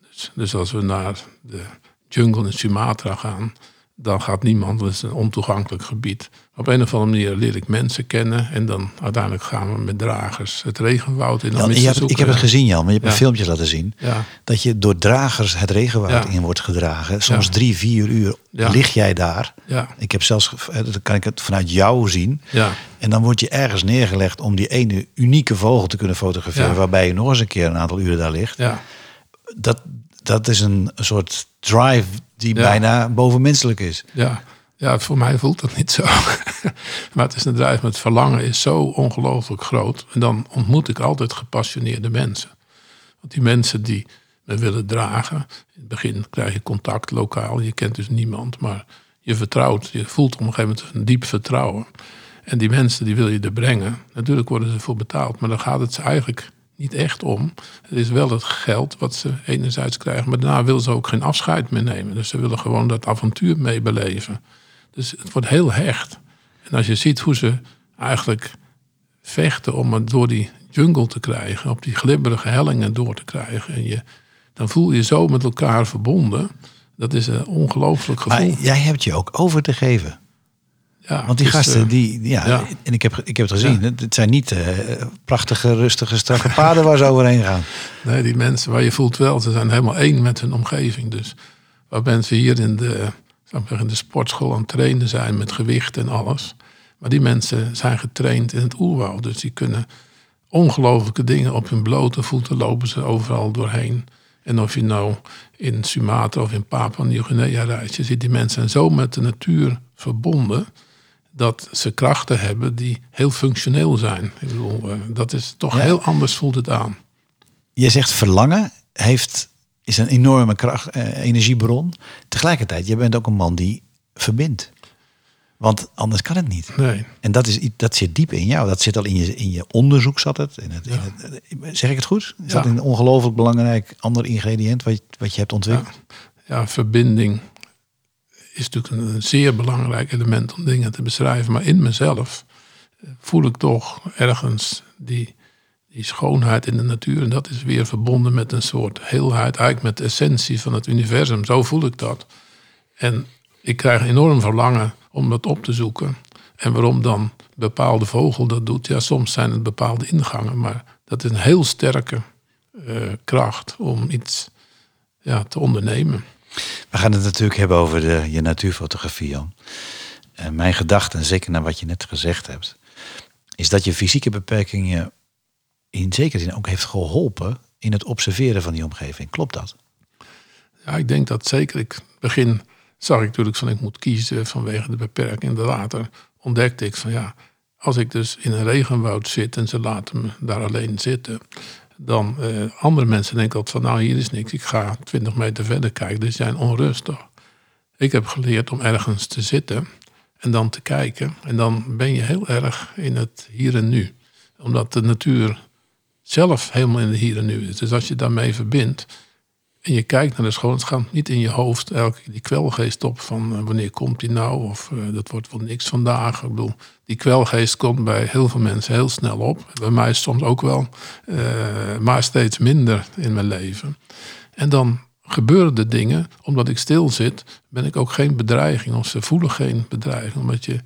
Dus, dus als we naar de jungle in Sumatra gaan. Dan gaat niemand, dat is een ontoegankelijk gebied. Op een of andere manier leer ik mensen kennen en dan uiteindelijk gaan we met dragers het regenwoud in. Jan, je hebt- ik heb het gezien, Jan, maar je hebt Ja. een filmpje laten zien. Ja, Dat je door dragers het regenwoud Ja. in wordt gedragen. Soms drie, vier uur lig jij daar. ja, Ik heb zelfs, eh, dan kan ik het vanuit jou zien. ja, En dan word je ergens neergelegd om die ene unieke vogel te kunnen fotograferen. Waarbij je nog eens een keer een aantal uren daar ligt. ja. Dat, dat is een soort drive die Ja. bijna bovenmenselijk is. Ja, ja, voor mij voelt dat niet zo. maar het is een drijf met verlangen is zo ongelooflijk groot. En dan ontmoet ik altijd gepassioneerde mensen. Want die mensen die me willen dragen. In het begin krijg je contact lokaal. Je kent dus niemand. Maar je vertrouwt. Je voelt op een gegeven moment een diep vertrouwen. En die mensen die wil je er brengen. Natuurlijk worden ze voor betaald. Maar dan gaat het ze eigenlijk niet echt om. Het is wel het geld wat ze enerzijds krijgen. Maar daarna willen ze ook geen afscheid meer nemen. Dus ze willen gewoon dat avontuur meebeleven. Dus het wordt heel hecht. En als je ziet hoe ze eigenlijk vechten om het door die jungle te krijgen, op die glibberige hellingen door te krijgen. En je, dan voel je zo met elkaar verbonden. Dat is een ongelooflijk gevoel. Jij hebt je ook over te geven. Ja, Want die dus, gasten, eh, die, ja, ja. en ik heb, ik heb het gezien. Het, het zijn niet eh, prachtige, rustige, strakke paden waar ze overheen gaan. Nee, die mensen, waar je voelt wel, ze zijn helemaal één met hun omgeving. Dus waar mensen hier in de, zeggen, in de sportschool aan het trainen zijn met gewicht en alles. Maar die mensen zijn getraind in het oerwoud. Dus die kunnen ongelooflijke dingen op hun blote voeten lopen ze overal doorheen. En of je nou in Sumatra of in Papua Nieuw-Guinea reist, je ziet die mensen zijn zo met de natuur verbonden dat ze krachten hebben die heel functioneel zijn. Ik bedoel, eh, dat is toch Ja. heel anders voelt het aan. Je zegt verlangen heeft, is een enorme kracht, eh, energiebron. Tegelijkertijd, je bent ook een man die verbindt. Want anders kan het niet. Nee. En dat, is, dat zit diep in jou. Dat zit al in je, in je onderzoek, zat het. In het, in het zeg ik het goed? Is Ja. dat een ongelooflijk belangrijk ander ingrediënt wat je, wat je hebt ontwikkeld? ja, verbinding is natuurlijk een, zeer belangrijk element om dingen te beschrijven. Maar in mezelf eh, voel ik toch ergens die, die schoonheid in de natuur. En dat is weer verbonden met een soort heelheid, eigenlijk met de essentie van het universum. Zo voel ik dat. En ik krijg enorm verlangen om dat op te zoeken. En waarom dan bepaalde vogel dat doet, ja, soms zijn het bepaalde ingangen. Maar dat is een heel sterke eh, kracht om iets ja, te ondernemen. We gaan het natuurlijk hebben over de, je natuurfotografie, Jan. En mijn gedachte, en zeker naar wat je net gezegd hebt, is dat je fysieke beperking je in zekere zin ook heeft geholpen in het observeren van die omgeving. Klopt dat? Ja, ik denk dat zeker. Ik begin zag ik natuurlijk van ik moet kiezen vanwege de beperking. En later ontdekte ik van ja, als ik dus in een regenwoud zit en ze laten me daar alleen zitten, dan eh, andere mensen denken altijd van nou hier is niks. Ik ga 20 meter verder kijken, dus zijn onrustig. Ik heb geleerd om ergens te zitten en dan te kijken. En dan ben je heel erg in het hier en nu. Omdat de natuur zelf helemaal in het hier en nu is. Dus als je daarmee verbindt, en je kijkt naar de school, het gaat niet in je hoofd elke die kwelgeest op van eh, wanneer komt die nou of eh, dat wordt wel niks vandaag. Ik bedoel, die kwelgeest komt bij heel veel mensen heel snel op. Bij mij soms ook wel, eh, maar steeds minder in mijn leven. En dan gebeuren de dingen, omdat ik stil zit, ben ik ook geen bedreiging of ze voelen geen bedreiging. Omdat je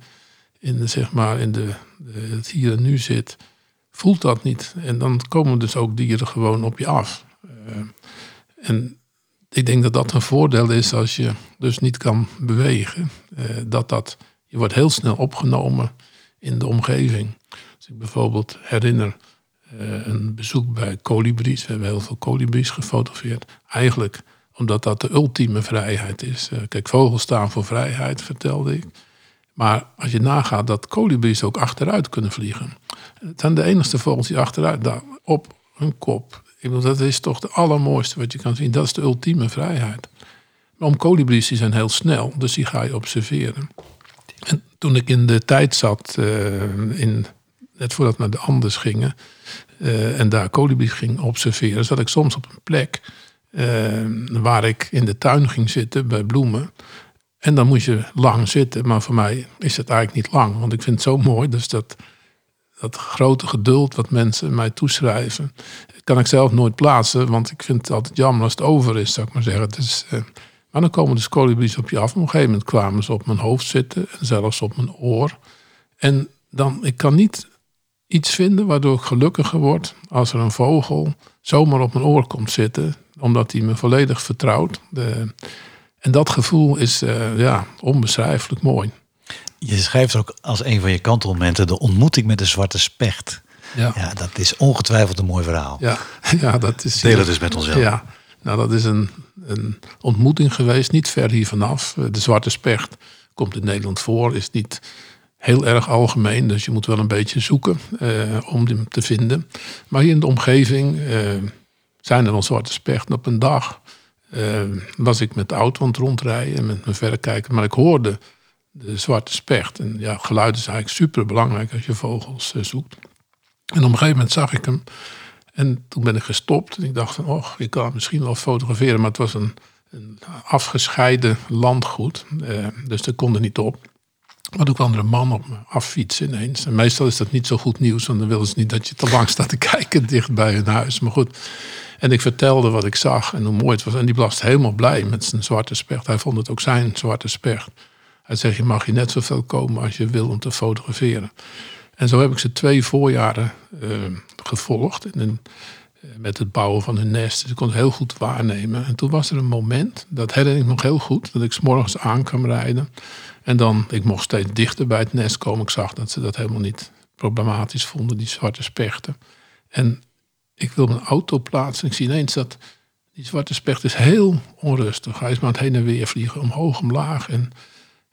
in, zeg maar, in de, de, het hier en nu zit, voelt dat niet. En dan komen dus ook dieren gewoon op je af. En ik denk dat dat een voordeel is als je dus niet kan bewegen. Eh, dat dat, je wordt heel snel opgenomen in de omgeving. Als ik bijvoorbeeld herinner eh, een bezoek bij kolibries. We hebben heel veel kolibries gefotografeerd. Eigenlijk omdat dat de ultieme vrijheid is. Eh, kijk, vogels staan voor vrijheid, vertelde ik. Maar als je nagaat dat kolibries ook achteruit kunnen vliegen. Het zijn de enige vogels die achteruit, daar, op hun kop. Ik bedoel, dat is toch het allermooiste wat je kan zien. Dat is de ultieme vrijheid. Maar om kolibries, die zijn heel snel, dus die ga je observeren. En toen ik in de tijd zat, eh, in, net voordat we naar de Andes gingen, eh, en daar kolibries ging observeren, zat ik soms op een plek eh, waar ik in de tuin ging zitten bij bloemen. En dan moet je lang zitten, maar voor mij is het eigenlijk niet lang, want ik vind het zo mooi. Dus dat, dat grote geduld wat mensen mij toeschrijven, kan ik zelf nooit plaatsen, want ik vind het altijd jammer als het over is, zou ik maar zeggen. Dus, eh, Maar dan komen de kolibries op je af. Op een gegeven moment kwamen ze op mijn hoofd zitten en zelfs op mijn oor. En dan, ik kan niet iets vinden waardoor ik gelukkiger word als er een vogel zomaar op mijn oor komt zitten, omdat hij me volledig vertrouwt. De, en dat gevoel is uh, ja, onbeschrijfelijk mooi. Je schrijft ook als een van je kantelmomenten de ontmoeting met de zwarte specht. Ja. ja, dat is ongetwijfeld een mooi verhaal. Ja, ja dat is. Deel het dus met onszelf. Ja, nou, dat is een, een ontmoeting geweest, niet ver hier vanaf. De zwarte specht komt in Nederland voor, is niet heel erg algemeen. Dus je moet wel een beetje zoeken uh, om hem te vinden. Maar hier in de omgeving uh, zijn er al zwarte spechten. Op een dag uh, was ik met de auto aan het rondrijden en met mijn verrekijker. Maar ik hoorde de zwarte specht. En ja, geluid is eigenlijk super belangrijk als je vogels zoekt. En op een gegeven moment zag ik hem. En toen ben ik gestopt. En ik dacht van, oh, ik kan misschien wel fotograferen. Maar het was een, een afgescheiden landgoed. dus dat kon er niet op. Maar toen kwam er een man op me affietsen ineens. En meestal is dat niet zo goed nieuws, want dan willen ze niet dat je te lang staat te kijken dicht bij hun huis. Maar goed. En ik vertelde wat ik zag en hoe mooi het was. En die was helemaal blij met zijn zwarte specht. Hij vond het ook zijn zwarte specht. Hij zegt, je mag hier net zoveel komen als je wil om te fotograferen. En zo heb ik ze twee voorjaren uh, gevolgd. En, uh, met het bouwen van hun nest. Dus ik kon het heel goed waarnemen. En toen was er een moment, dat herinner ik nog heel goed, dat ik s'morgens aan kwam rijden. En dan, ik mocht steeds dichter bij het nest komen. Ik zag dat ze dat helemaal niet problematisch vonden, die zwarte spechten. En ik wil mijn auto plaatsen. Ik zie ineens dat die zwarte specht is heel onrustig. Hij is maar het heen en weer vliegen, omhoog, omlaag. En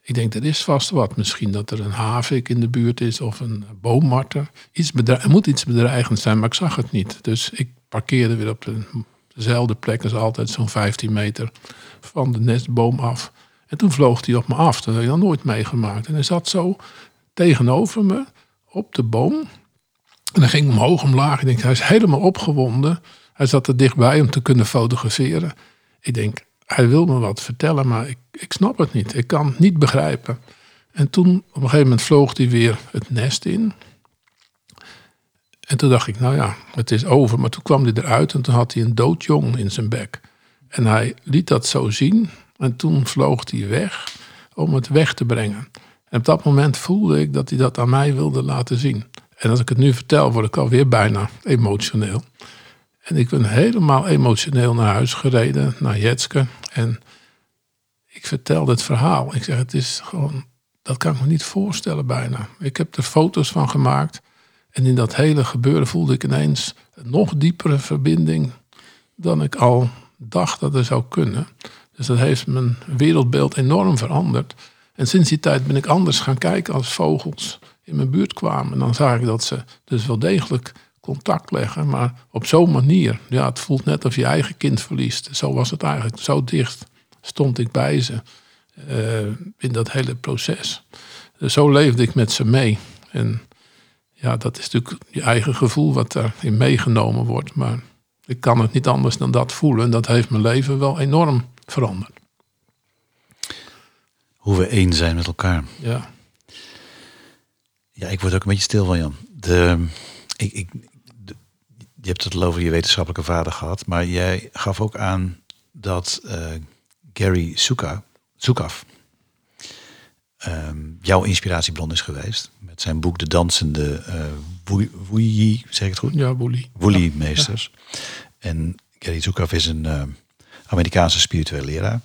ik denk, er is vast wat. Misschien dat er een havik in de buurt is of een boommarter. Iets er moet iets bedreigend zijn, maar ik zag het niet. Dus ik parkeerde weer op de, dezelfde plek als altijd, zo'n 15 meter van de nestboom af. En toen vloog hij op me af. Dat had ik nog nooit meegemaakt. En hij zat zo tegenover me op de boom. En dan ging omhoog omlaag. Ik denk, hij is helemaal opgewonden. Hij zat er dichtbij om te kunnen fotograferen. Ik denk, hij wil me wat vertellen, maar ik, ik snap het niet. Ik kan het niet begrijpen. En toen, op een gegeven moment, vloog hij weer het nest in. En toen dacht ik, nou ja, het is over. Maar toen kwam hij eruit en toen had hij een doodjong in zijn bek. En hij liet dat zo zien. En toen vloog hij weg om het weg te brengen. En op dat moment voelde ik dat hij dat aan mij wilde laten zien. En als ik het nu vertel, word ik alweer bijna emotioneel. En ik ben helemaal emotioneel naar huis gereden, naar Jetske. En ik vertelde het verhaal. Ik zeg, het is gewoon, dat kan ik me niet voorstellen bijna. Ik heb er foto's van gemaakt. En in dat hele gebeuren voelde ik ineens een nog diepere verbinding dan ik al dacht dat er zou kunnen. Dus dat heeft mijn wereldbeeld enorm veranderd. En sinds die tijd ben ik anders gaan kijken als vogels in mijn buurt kwamen. En dan zag ik dat ze dus wel degelijk contact leggen, maar op zo'n manier. Ja, het voelt net of je eigen kind verliest. Zo was het eigenlijk. Zo dicht stond ik bij ze uh, in dat hele proces. Dus zo leefde ik met ze mee. En ja, dat is natuurlijk je eigen gevoel wat daarin meegenomen wordt. Maar ik kan het niet anders dan dat voelen. En dat heeft mijn leven wel enorm veranderd. Hoe we één zijn met elkaar. Ja. Ja, ik word ook een beetje stil van Jan. De, ik, ik, je hebt het al over je wetenschappelijke vader gehad, maar jij gaf ook aan dat uh, Gary Sukaf um, jouw inspiratiebron is geweest. Met zijn boek De Dansende uh, Woelie, zeg ik het goed? Ja, Woelie. Woelie-meesters. En Gary Sukaf is een uh, Amerikaanse spirituele leraar.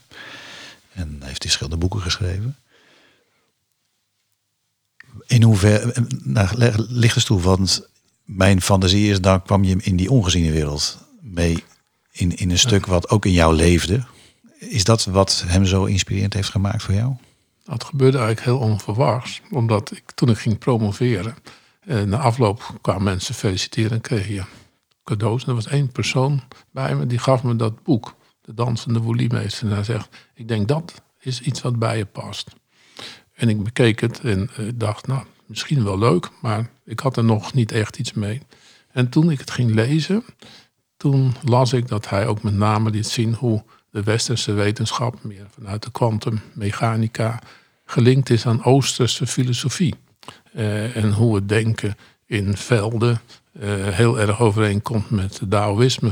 En hij heeft verschillende boeken geschreven. In hoeverre, nou, ligt toe, want mijn fantasie is, dan kwam je in die ongeziene wereld mee in, in een stuk wat ook in jou leefde. Is dat wat hem zo inspirerend heeft gemaakt voor jou? Dat gebeurde eigenlijk heel onverwachts. Omdat ik toen ik ging promoveren, eh, na afloop kwamen mensen feliciteren en kreeg je cadeaus. En er was één persoon bij me die gaf me dat boek de dansende woeliemeester. En hij zegt, ik denk dat is iets wat bij je past. En ik bekeek het en uh, dacht, nou, misschien wel leuk, maar ik had er nog niet echt iets mee. En toen ik het ging lezen, toen las ik dat hij ook met name liet zien hoe de westerse wetenschap, meer vanuit de kwantummechanica, gelinkt is aan oosterse filosofie. Uh, en hoe het denken in velden uh, heel erg overeenkomt met het Taoïsme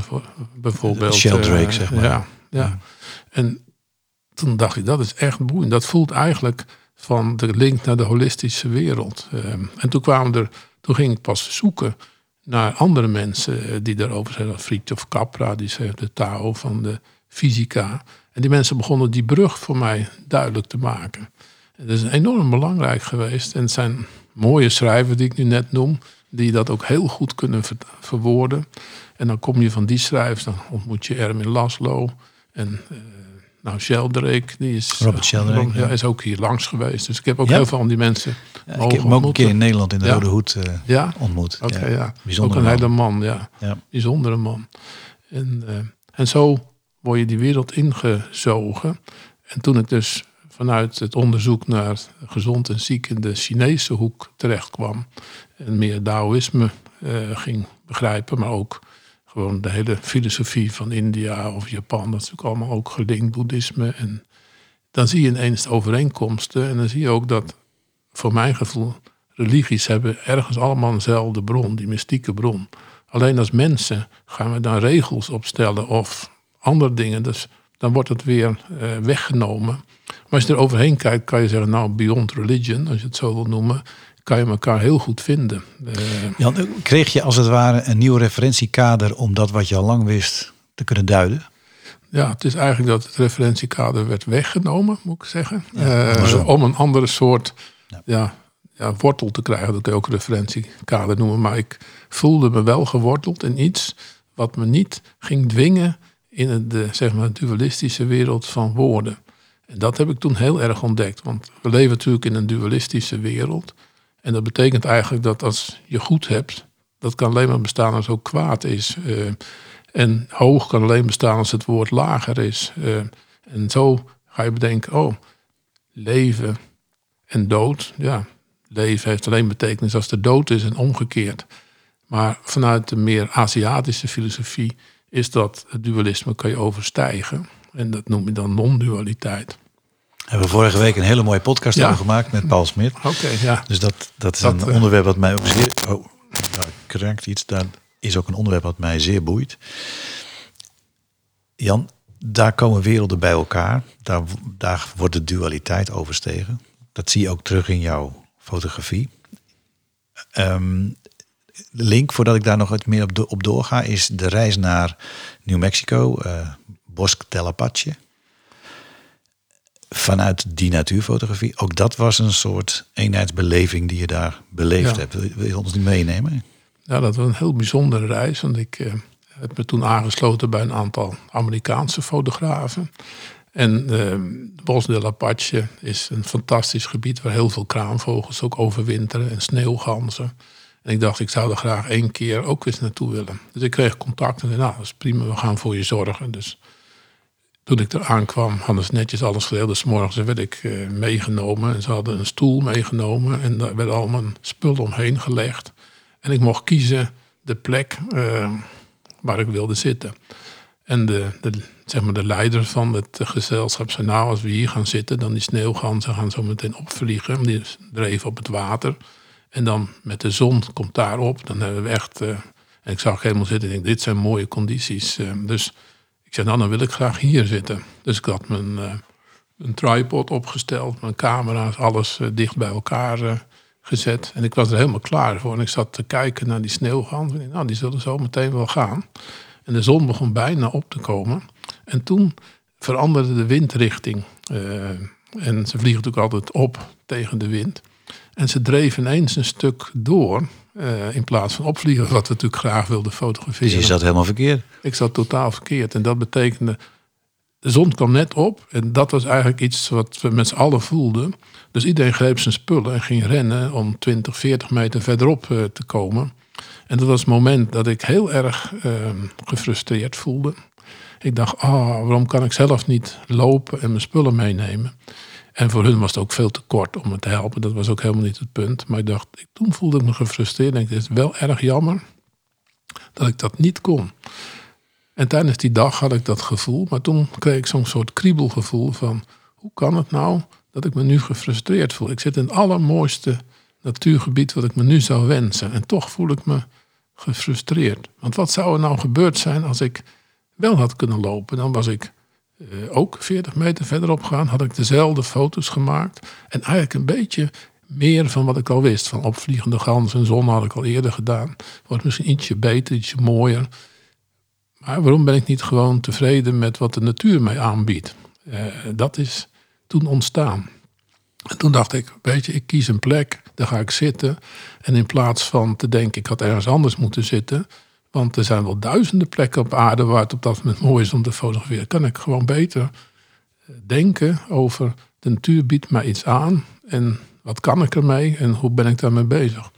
bijvoorbeeld. Sheldrake, zeg maar. Ja, ja. En toen dacht ik, dat is echt boeiend. Dat voelt eigenlijk van de link naar de holistische wereld. Ehm, en toen kwamen er, toen ging ik pas zoeken naar andere mensen eh, die daarover zeiden. Fritjof Capra, die zei de Tao van de fysica. En die mensen begonnen die brug voor mij duidelijk te maken. En dat is enorm belangrijk geweest. En het zijn mooie schrijvers die ik nu net noem, die dat ook heel goed kunnen ver- verwoorden. En dan kom je van die schrijvers, dan ontmoet je Erwin Laszlo en eh, nou Sheldrake, die is, Robert Sheldrake, ja, ja. is ook hier langs geweest. Dus ik heb ook Ja? heel veel van die mensen Ja, ik heb hem ook een keer in Nederland in de. Rode Hoed eh, Ja, ontmoet. ja. Bijzonder ook een man. hele man, ja. Bijzondere man. En, eh, en zo word je die wereld ingezogen. En toen ik dus vanuit het onderzoek naar gezond en ziek in de Chinese hoek terecht kwam. En meer Taoïsme eh, ging begrijpen, maar ook gewoon de hele filosofie van India of Japan. Dat is natuurlijk allemaal ook gelinkt, boeddhisme. En dan zie je ineens de overeenkomsten. En dan zie je ook dat, voor mijn gevoel, religies hebben ergens allemaal eenzelfde bron, die mystieke bron. Alleen als mensen gaan we dan regels opstellen of andere dingen. Dus dan wordt het weer eh, weggenomen. Maar als je er overheen kijkt, kan je zeggen, nou, beyond religion, als je het zo wil noemen, kan je elkaar heel goed vinden. Eh, Jan, kreeg je als het ware een nieuw referentiekader om dat wat je al lang wist te kunnen duiden? Ja, het is eigenlijk dat het referentiekader werd weggenomen, moet ik zeggen. Eh, om een andere soort Ja. ja. Ja, wortel te krijgen. Dat kun je ook referentiekader noemen. Maar ik voelde me wel geworteld in iets wat me niet ging dwingen in het, de, zeg maar, dualistische wereld van woorden. En dat heb ik toen heel erg ontdekt. Want we leven natuurlijk in een dualistische wereld. En dat betekent eigenlijk dat als je goed hebt, dat kan alleen maar bestaan als ook kwaad is. Eh, en hoog kan alleen bestaan als het woord lager is. Eh, en zo ga je bedenken, oh, leven en dood. Ja, leven heeft alleen betekenis als de dood is en omgekeerd. Maar vanuit de meer Aziatische filosofie is dat het dualisme kan je overstijgen. En dat noem je dan non-dualiteit. Hebben we vorige week een hele mooie podcast Ja. over gemaakt met Paul Smit. Oké, ja. Dus dat, dat is Dat, een eh, onderwerp wat mij ook zeer... Oh, daar krankt iets. Daar is ook een onderwerp wat mij zeer boeit. Jan, daar komen werelden bij elkaar. Daar, daar wordt de dualiteit overstegen. Dat zie je ook terug in jouw fotografie. Ehm, de link, voordat ik daar nog wat meer op, do- op doorga, is de reis naar New Mexico, eh Bosque del Apache. Vanuit die natuurfotografie. Ook dat was een soort eenheidsbeleving die je daar beleefd Ja. hebt. Wil, wil je ons niet meenemen? Ja, dat was een heel bijzondere reis. Want ik eh, heb me toen aangesloten bij een aantal Amerikaanse fotografen. En eh Bos de Apache is een fantastisch gebied waar heel veel kraanvogels ook overwinteren en sneeuwganzen. En ik dacht, ik zou er graag één keer ook eens naartoe willen. Dus ik kreeg contact en zei, nou, dat is prima, we gaan voor je zorgen. Dus toen ik er aankwam, hadden ze netjes alles geregeld. Dus morgens werd ik eh, meegenomen. En ze hadden een stoel meegenomen. En daar werd allemaal een spul omheen gelegd. En ik mocht kiezen de plek eh, waar ik wilde zitten. En de, zeg maar de leider van het gezelschap zei... nou, als we hier gaan zitten, dan die sneeuwganzen gaan zo meteen opvliegen. Die dreven op het water. En dan met de zon komt daar op. Dan hebben we echt... eh, en ik zag helemaal zitten en ik dit zijn mooie condities. Dus ik zei, nou, dan wil ik graag hier zitten. Dus ik had mijn, eh, een tripod opgesteld, mijn camera's, alles eh, dicht bij elkaar eh, gezet. En ik was er helemaal klaar voor. En ik zat te kijken naar die ik, Nou, die zullen zo meteen wel gaan. En de zon begon bijna op te komen. En toen veranderde de windrichting. En ze vliegen natuurlijk altijd op tegen de wind. En ze dreven ineens een stuk door. Eh, in plaats van opvliegen, wat we natuurlijk graag wilden Dus fotograferen. je zat helemaal verkeerd. Ik zat totaal verkeerd. En dat betekende, de zon kwam net op. En dat was eigenlijk iets wat we met z'n allen voelden. Dus iedereen greep zijn spullen en ging rennen om 20, 40 meter verderop eh, te komen. En dat was het moment dat ik heel erg eh, gefrustreerd voelde. Ik dacht, ah, waarom kan ik zelf niet lopen en mijn spullen meenemen? En voor hun was het ook veel te kort om me te helpen. Dat was ook helemaal niet het punt. Maar ik dacht, toen voelde ik me gefrustreerd. En ik dacht, het is wel erg jammer dat ik dat niet kon. En tijdens die dag had ik dat gevoel. Maar toen kreeg ik zo'n soort kriebelgevoel van... hoe kan het nou dat ik me nu gefrustreerd voel? Ik zit in het allermooiste natuurgebied wat ik me nu zou wensen. En toch voel ik me gefrustreerd. Want wat zou er nou gebeurd zijn als ik wel had kunnen lopen? Dan was ik eh, ook 40 meter verderop gegaan. Had ik dezelfde foto's gemaakt. En eigenlijk een beetje meer van wat ik al wist. Van opvliegende gans en zon had ik al eerder gedaan. Wordt misschien ietsje beter, ietsje mooier. Maar waarom ben ik niet gewoon tevreden met wat de natuur mij aanbiedt? Eh, dat is toen ontstaan. En toen dacht ik, weet je, ik kies een plek, daar ga ik zitten. En in plaats van te denken, ik had ergens anders moeten zitten. Want er zijn wel duizenden plekken op aarde waar het op dat moment mooi is om te fotograferen. Kan ik gewoon beter eh, denken over de natuur biedt mij iets aan. En wat kan ik ermee en hoe ben ik daarmee bezig?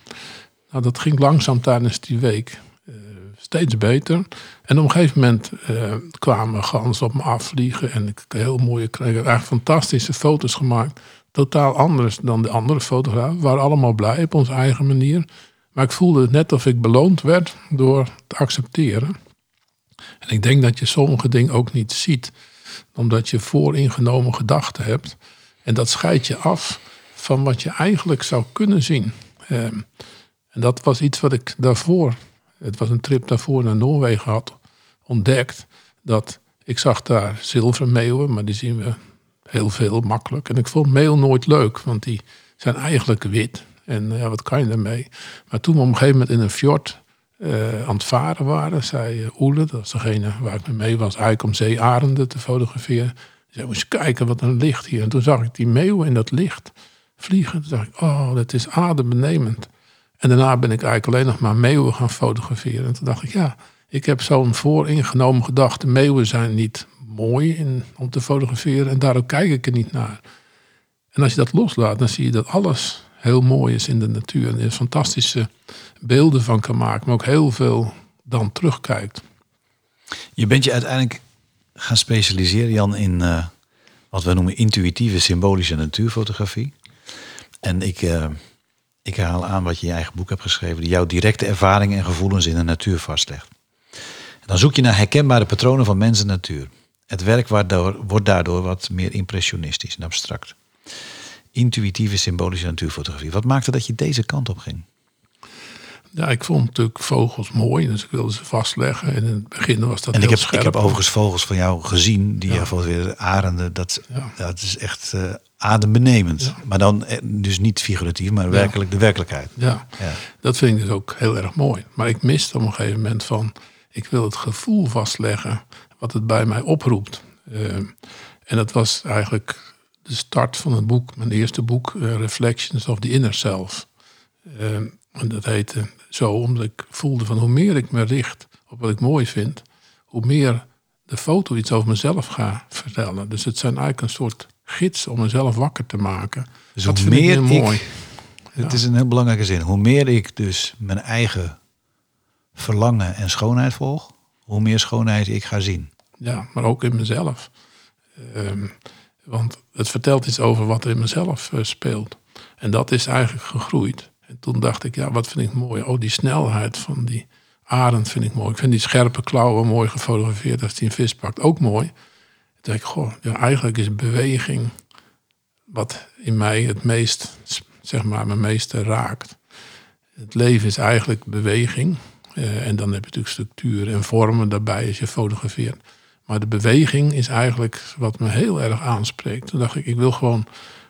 Nou, dat ging langzaam tijdens die week uh, steeds beter. En op een gegeven moment uh, kwamen ganzen op me afvliegen. En ik heel mooie, eigenlijk fantastische foto's gemaakt. Totaal anders dan de andere fotografen. We waren allemaal blij op onze eigen manier. Maar ik voelde net of ik beloond werd door te accepteren. En ik denk dat je sommige dingen ook niet ziet, omdat je vooringenomen gedachten hebt. En dat scheidt je af van wat je eigenlijk zou kunnen zien. Ehm, en dat was iets wat ik daarvoor, het was een trip daarvoor naar Noorwegen had ontdekt. Dat ik zag daar zilvermeeuwen, maar die zien we heel veel makkelijk. En ik vond meeuw nooit leuk, want die zijn eigenlijk wit. En ja, wat kan je daarmee? Maar toen we op een gegeven moment in een fjord uh, aan het varen waren, zei uh, Oele, dat was degene waar ik mee was, eigenlijk om zeearenden te fotograferen. Zei, moest kijken wat een licht hier. En toen zag ik die meeuwen in dat licht vliegen. Toen dacht ik, oh, dat is adembenemend. En daarna ben ik eigenlijk alleen nog maar meeuwen gaan fotograferen. En toen dacht ik, ja, ik heb zo'n vooringenomen gedachte. Meeuwen zijn niet mooi om te fotograferen en daarom kijk ik er niet naar. En als je dat loslaat, dan zie je dat alles heel mooi is in de natuur. En je fantastische beelden van kan maken, maar ook heel veel dan terugkijkt. Je bent je uiteindelijk gaan specialiseren, Jan, in uh, wat we noemen intuïtieve symbolische natuurfotografie. En ik, uh, ik haal aan wat je je eigen boek hebt geschreven, die jouw directe ervaringen en gevoelens in de natuur vastlegt. Dan zoek je naar herkenbare patronen van mens en natuur. Het werk waardoor, wordt daardoor wat meer impressionistisch en abstract intuïtieve symbolische natuurfotografie. Wat maakte dat je deze kant op ging? Ja, ik vond natuurlijk vogels mooi, dus ik wilde ze vastleggen. En in het begin was dat en heel ik heb, scherp. Ik heb overigens vogels van jou gezien, die ja. weer arenden. Dat, ja. dat is echt uh, adembenemend. Ja. Maar dan eh, dus niet figuratief, maar werkelijk de werkelijkheid. Ja. dat vind ik dus ook heel erg mooi. Maar ik miste op een gegeven moment van, ik wil het gevoel vastleggen wat het bij mij oproept. Uh, en dat was eigenlijk de start van het boek, mijn eerste boek, uh, Reflections of the Inner Self. Uh, en dat heette zo omdat ik voelde van hoe meer ik me richt op wat ik mooi vind, hoe meer de foto iets over mezelf gaat vertellen. Dus het zijn eigenlijk een soort gids om mezelf wakker te maken. Dus dat hoe meer ik, mooi. Het ja. is een heel belangrijke zin. Hoe meer ik dus mijn eigen verlangen en schoonheid volg, hoe meer schoonheid ik ga zien. Ja, maar ook in mezelf. Um, want het vertelt iets over wat er in mezelf uh, speelt. En dat is eigenlijk gegroeid. En toen dacht ik, ja, wat vind ik mooi? Oh, die snelheid van die arend vind ik mooi. Ik vind die scherpe klauwen mooi gefotografeerd als hij een vis pakt. Ook mooi. Toen dacht ik, goh, ja, eigenlijk is beweging wat in mij het meest, zeg maar, me meeste raakt. Het leven is eigenlijk beweging. Uh, en dan heb je natuurlijk structuren en vormen daarbij als je fotografeert. Maar de beweging is eigenlijk wat me heel erg aanspreekt. Toen dacht ik, ik wil gewoon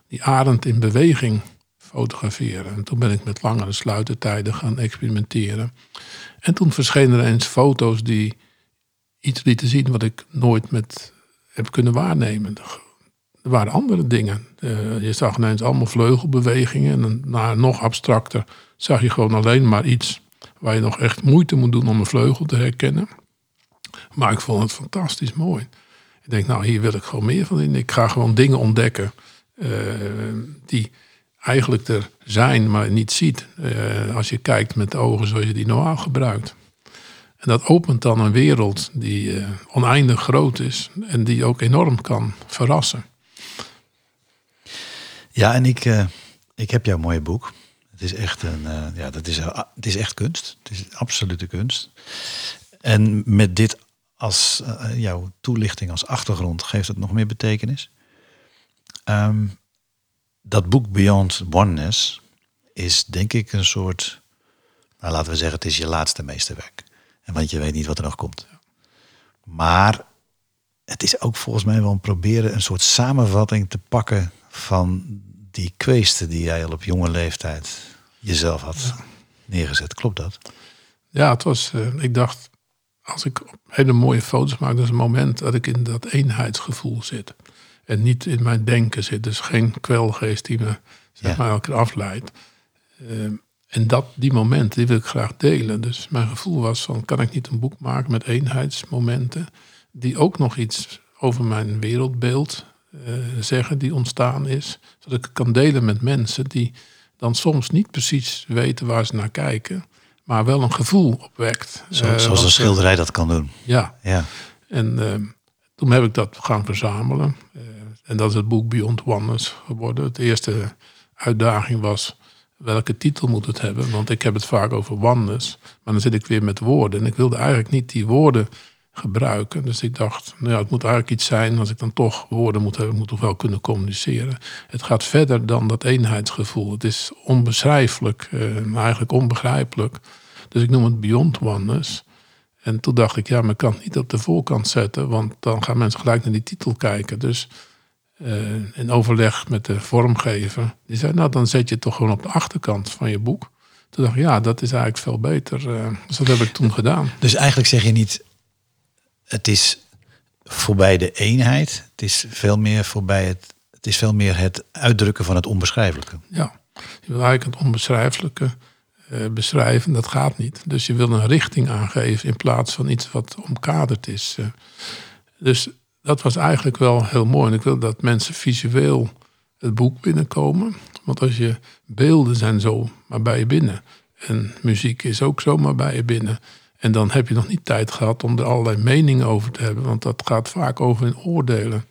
die arend in beweging fotograferen. En toen ben ik met langere sluitertijden gaan experimenteren. En toen verschenen er eens foto's die iets lieten zien wat ik nooit met heb kunnen waarnemen. Er waren andere dingen. Uh, je zag ineens allemaal vleugelbewegingen. En na nog abstracter zag je gewoon alleen maar iets waar je nog echt moeite moet doen om een vleugel te herkennen. Maar ik vond het fantastisch mooi. Ik denk, nou, hier wil ik gewoon meer van in. Ik ga gewoon dingen ontdekken uh, die eigenlijk er zijn, maar niet ziet. Uh, als je kijkt met de ogen zoals je die normaal gebruikt. En dat opent dan een wereld die uh, oneindig groot is en die ook enorm kan verrassen. Ja, en ik, ik heb jouw mooie boek. Het is echt een, ja, dat is, het is echt kunst. Het is absolute kunst. En met dit als uh, jouw toelichting als achtergrond geeft het nog meer betekenis. Um, dat boek Beyond Oneness is denk ik een soort, nou laten we zeggen, het is je laatste meesterwerk. En want je weet niet wat er nog komt. Maar het is ook volgens mij wel een proberen een soort samenvatting te pakken van die kweesten die jij al op jonge leeftijd jezelf had neergezet. Klopt dat? Ja, het was, eh, ik dacht, als ik hele mooie foto's maak, dat is een moment dat ik in dat eenheidsgevoel zit. En niet in mijn denken zit. Dus geen kwelgeest die me zeg Ja. maar, elke keer afleidt. Eh, en dat, die momenten, die wil ik graag delen. Dus mijn gevoel was van, kan ik niet een boek maken met eenheidsmomenten... die ook nog iets over mijn wereldbeeld eh, zeggen die ontstaan is. Zodat ik het kan delen met mensen die dan soms niet precies weten waar ze naar kijken... maar wel een gevoel opwekt. Zo, Eh, zoals een ze- schilderij dat kan doen. Ja, Ja. en eh, toen heb ik dat gaan verzamelen. Eh, en dat is het boek Beyond Oneness geworden. De eerste uitdaging was, welke titel moet het hebben? Want ik heb het vaak over oneness. Maar dan zit ik weer met woorden. En ik wilde eigenlijk niet die woorden gebruiken. Dus ik dacht, nou ja, het moet eigenlijk iets zijn... als ik dan toch woorden moet hebben, moet ik toch wel kunnen communiceren. Het gaat verder dan dat eenheidsgevoel. Het is onbeschrijfelijk, eh, eigenlijk onbegrijpelijk. Dus ik noem het Beyond Oneness. En toen dacht ik, ja, maar ik kan het niet op de voorkant zetten, want dan gaan mensen gelijk naar die titel kijken. Dus eh, in overleg met de vormgever, die zei, nou dan zet je het toch gewoon op de achterkant van je boek. Toen dacht ik, ja, dat is eigenlijk veel beter. eh, dus dat heb ik toen gedaan. Dus eigenlijk zeg je niet, het is voorbij de eenheid. Het is veel meer voorbij het, het is veel meer het uitdrukken van het onbeschrijfelijke. Ja, je wil eigenlijk het onbeschrijfelijke beschrijven, dat gaat niet. Dus je wil een richting aangeven in plaats van iets wat omkaderd is. eh. dus dat was eigenlijk wel heel mooi. En ik wil dat mensen visueel het boek binnenkomen. Want als je beelden zijn zo maar bij je binnen. En muziek is ook zomaar bij je binnen. En dan heb je nog niet tijd gehad om er allerlei meningen over te hebben. Want dat gaat vaak over in oordelen.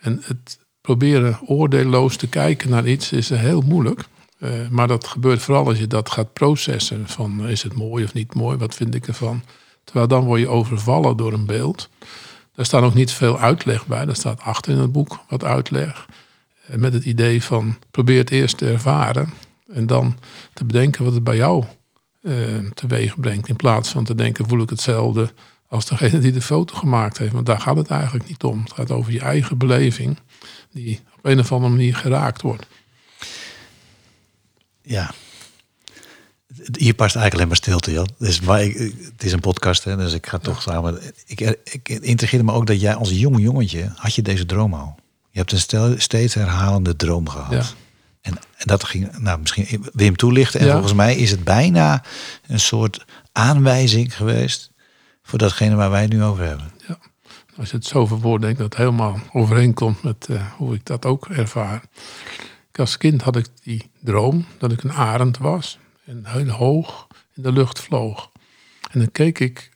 En het proberen oordeelloos te kijken naar iets is heel moeilijk. Eh, maar dat gebeurt vooral als je dat gaat processen. Van eh, is het mooi of niet mooi? Wat vind ik ervan? Terwijl dan word je overvallen door een beeld. Daar staat ook niet veel uitleg bij. Daar staat achter in het boek wat uitleg. Eh, Met het idee van probeer het eerst te ervaren. En dan te bedenken wat het bij jou eh, teweeg brengt. In plaats van te denken voel ik hetzelfde als degene die de foto gemaakt heeft. Want daar gaat het eigenlijk niet om. Het gaat over je eigen beleving. Die op een of andere manier geraakt wordt. Ja. Hier past eigenlijk alleen maar stilte, Jan. Dus, maar ik, het is een podcast, hè, dus ik ga toch samen. Ik, ik het intrigeerde me ook dat jij als jong jongetje had je deze droom al. Je hebt een stel, steeds herhalende droom gehad. Ja. En, en dat ging, nou misschien wil je hem toelichten. En Ja. volgens mij is het bijna een soort aanwijzing geweest voor datgene waar wij het nu over hebben. Ja. Als je het zo verwoordt, denk ik dat het helemaal overeenkomt met eh, hoe ik dat ook ervaar. Als kind had ik die droom dat ik een arend was en heel hoog in de lucht vloog. En dan keek ik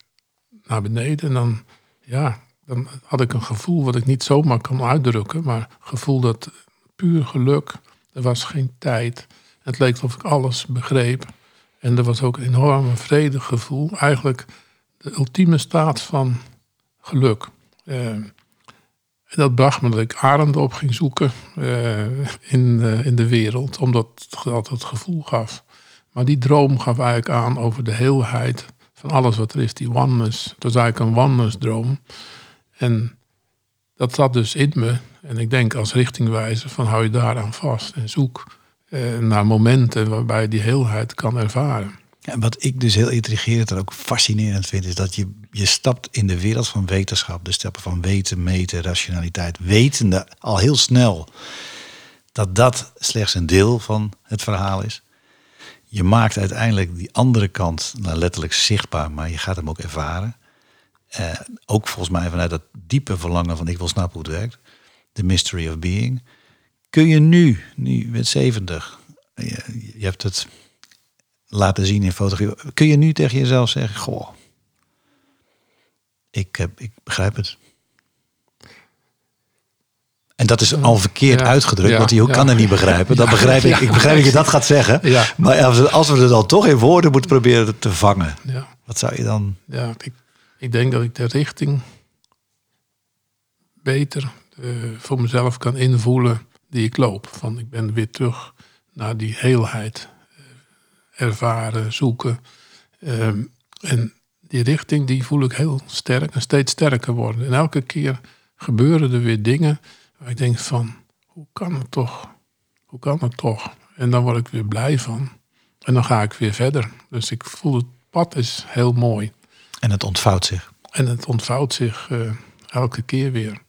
naar beneden en dan, ja, dan had ik een gevoel wat ik niet zomaar kan uitdrukken, maar gevoel dat puur geluk, er was geen tijd. Het leek alsof ik alles begreep. En er was ook een enorme vredegevoel, eigenlijk de ultieme staat van geluk. Eh, dat bracht me dat ik arenden op ging zoeken eh, in, eh, in de wereld, omdat altijd het gevoel gaf. Maar die droom gaf eigenlijk aan over de heelheid van alles wat er is, die oneness. Het was eigenlijk een oneness droom. En dat zat dus in me. En ik denk als richtingwijzer van hou je daaraan vast en zoek eh, naar momenten waarbij je die heelheid kan ervaren. Wat ik dus heel intrigerend en ook fascinerend vind, is dat je, je stapt in de wereld van wetenschap, de stappen van weten, meten, rationaliteit, wetende al heel snel dat dat slechts een deel van het verhaal is. Je maakt uiteindelijk die andere kant nou, letterlijk zichtbaar, maar je gaat hem ook ervaren. Eh, ook volgens mij vanuit dat diepe verlangen van ik wil snappen hoe het werkt. The mystery of being. Kun je nu, nu met 70, je, je hebt het laten zien in fotografie. Kun je nu tegen jezelf zeggen, goh, ik, heb, ik begrijp het. En dat is al verkeerd Ja, uitgedrukt, ja, want die ja. kan het niet begrijpen. Dat begrijp ik. Ik begrijp dat je dat gaat zeggen. Maar als we, als we het dan toch in woorden moeten proberen te vangen, Ja. wat zou je dan? Ja, ik, ik denk dat ik de richting beter eh, voor mezelf kan invoelen die ik loop. Van ik ben weer terug naar die heelheid. Eh, ervaren, zoeken. Ehm, en die richting die voel ik heel sterk en steeds sterker worden. En elke keer gebeuren er weer dingen waar ik denk van, hoe kan het toch? Hoe kan het toch? En dan word ik weer blij van. En dan ga ik weer verder. Dus ik voel het pad is heel mooi. En het ontvouwt zich. En het ontvouwt zich uh, elke keer weer.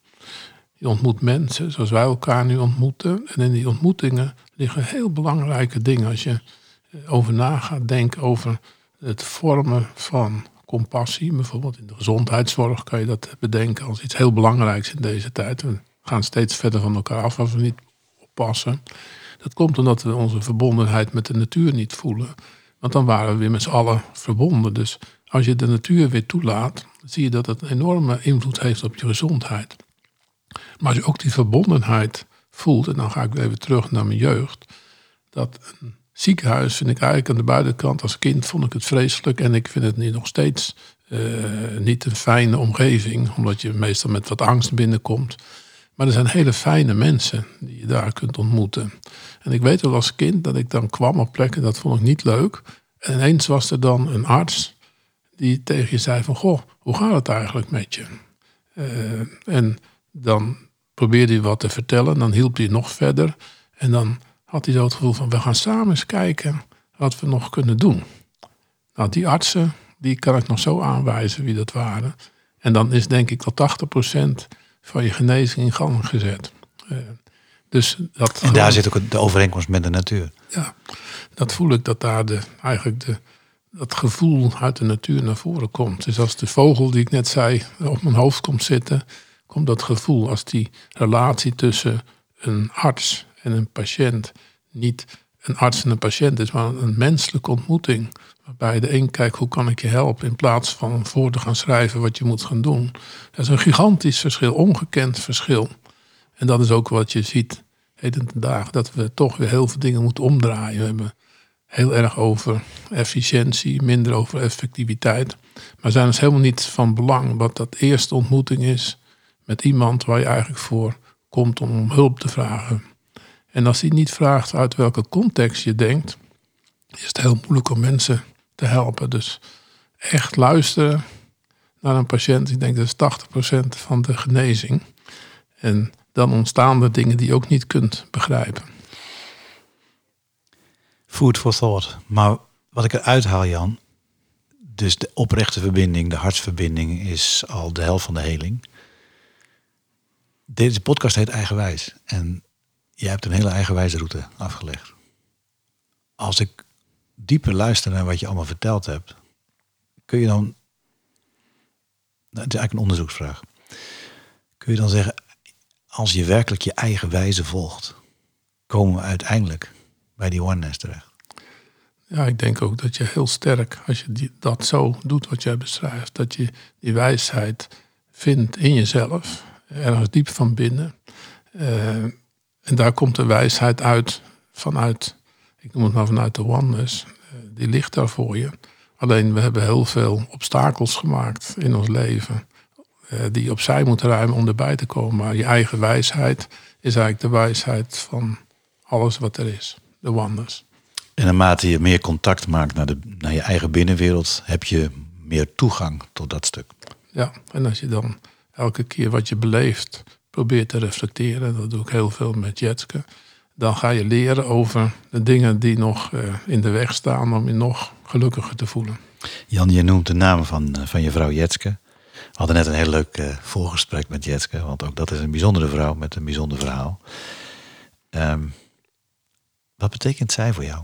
Je ontmoet mensen zoals wij elkaar nu ontmoeten. En in die ontmoetingen liggen heel belangrijke dingen. Als je eh, over na gaat denken over het vormen van compassie. Bijvoorbeeld in de gezondheidszorg kan je dat bedenken als iets heel belangrijks in deze tijd. We gaan steeds verder van elkaar af als we niet oppassen. Dat komt omdat we onze verbondenheid met de natuur niet voelen. Want dan waren we weer met z'n allen verbonden. Dus als je de natuur weer toelaat, zie je dat het een enorme invloed heeft op je gezondheid. Maar als je ook die verbondenheid voelt, en dan ga ik weer even terug naar mijn jeugd, dat een ziekenhuis vind ik eigenlijk aan de buitenkant als kind vond ik het vreselijk en ik vind het nu nog steeds uh, niet een fijne omgeving, omdat je meestal met wat angst binnenkomt. Maar er zijn hele fijne mensen die je daar kunt ontmoeten. En ik weet wel als kind dat ik dan kwam op plekken, dat vond ik niet leuk. En ineens was er dan een arts die tegen je zei van, goh, hoe gaat het eigenlijk met je? Uh, en dan probeerde hij wat te vertellen, dan hielp hij nog verder. En dan had hij zo het gevoel van, we gaan samen eens kijken wat we nog kunnen doen. Nou, die artsen, die kan ik nog zo aanwijzen wie dat waren. En dan is denk ik al 80% van je genezing in gang gezet. Uh, dus dat en daar zit ook de overeenkomst met de natuur. Ja, dat voel ik dat daar de, eigenlijk de, dat gevoel uit de natuur naar voren komt. Dus als de vogel die ik net zei op mijn hoofd komt zitten, komt dat gevoel. Als die relatie tussen een arts en een patiënt niet een arts en een patiënt is, maar een menselijke ontmoeting. Waarbij de een kijkt hoe kan ik je helpen in plaats van voor te gaan schrijven wat je moet gaan doen. Dat is een gigantisch verschil, ongekend verschil. En dat is ook wat je ziet heden ten dagen, dat we toch weer heel veel dingen moeten omdraaien. We hebben heel erg over efficiëntie, minder over effectiviteit. Maar zijn dus helemaal niet van belang wat dat eerste ontmoeting is met iemand waar je eigenlijk voor komt om hulp te vragen. En als hij niet vraagt uit welke context je denkt, is het heel moeilijk om mensen te helpen. Dus echt luisteren naar een patiënt. Ik denk dat is 80% van de genezing. En dan ontstaan er dingen die je ook niet kunt begrijpen. Food for thought. Maar wat ik eruit haal, Jan, dus de oprechte verbinding, de hartsverbinding, is al de helft van de heling. Deze podcast heet Eigenwijs. En jij hebt een hele eigenwijze route afgelegd. Als ik dieper luister naar wat je allemaal verteld hebt, kun je dan. Nou, het is eigenlijk een onderzoeksvraag. Kun je dan zeggen, als je werkelijk je eigen wijze volgt, komen we uiteindelijk bij die oneness terecht? Ja, ik denk ook dat je heel sterk, als je die, dat zo doet wat jij beschrijft, dat je die wijsheid vindt in jezelf, ergens diep van binnen. Uh, en daar komt de wijsheid uit vanuit, ik noem het maar vanuit de oneness. Eh, die ligt daar voor je. Alleen we hebben heel veel obstakels gemaakt in ons leven. Eh, die je opzij moet ruimen om erbij te komen. Maar je eigen wijsheid is eigenlijk de wijsheid van alles wat er is. De oneness. En naarmate je meer contact maakt naar, de, naar je eigen binnenwereld, heb je meer toegang tot dat stuk. Ja, en als je dan elke keer wat je beleeft probeer te reflecteren. Dat doe ik heel veel met Jetske. Dan ga je leren over de dingen die nog eh, in de weg staan om je nog gelukkiger te voelen. Jan, je noemt de naam van, eh, van je vrouw Jetske. We hadden net een heel leuk uh, voorgesprek met Jetske, want ook dat is een bijzondere vrouw met een bijzonder verhaal. Ehm, wat betekent zij voor jou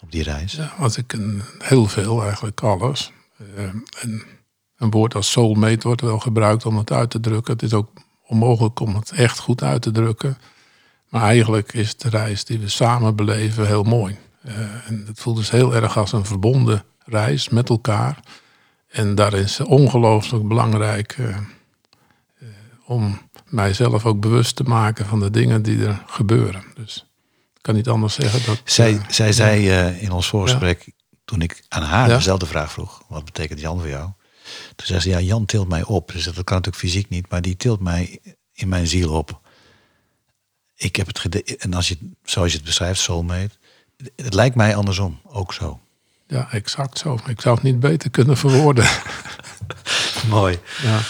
op die reis? Ja, wat ik een, heel veel, eigenlijk alles. en een woord als soulmate wordt wel gebruikt om het uit te drukken. Het is ook onmogelijk om het echt goed uit te drukken. Maar eigenlijk is de reis die we samen beleven heel mooi. Uh, en het voelt dus heel erg als een verbonden reis met elkaar. En daar is ongelooflijk belangrijk uh, uh, om mijzelf ook bewust te maken van de dingen die er gebeuren. Dus ik kan niet anders zeggen dat. Zij, zij zei in ons voorgesprek, toen ik aan haar dezelfde vraag vroeg: wat betekent Jan voor jou? Toen zei ze, ja, Jan tilt mij op. Dus dat kan natuurlijk fysiek niet, maar die tilt mij in mijn ziel op. Ik heb het. En als je, zoals je het beschrijft, soulmate. Het lijkt mij andersom, ook zo. Ja, exact zo. Ik zou het niet beter kunnen verwoorden. Mooi. Ja.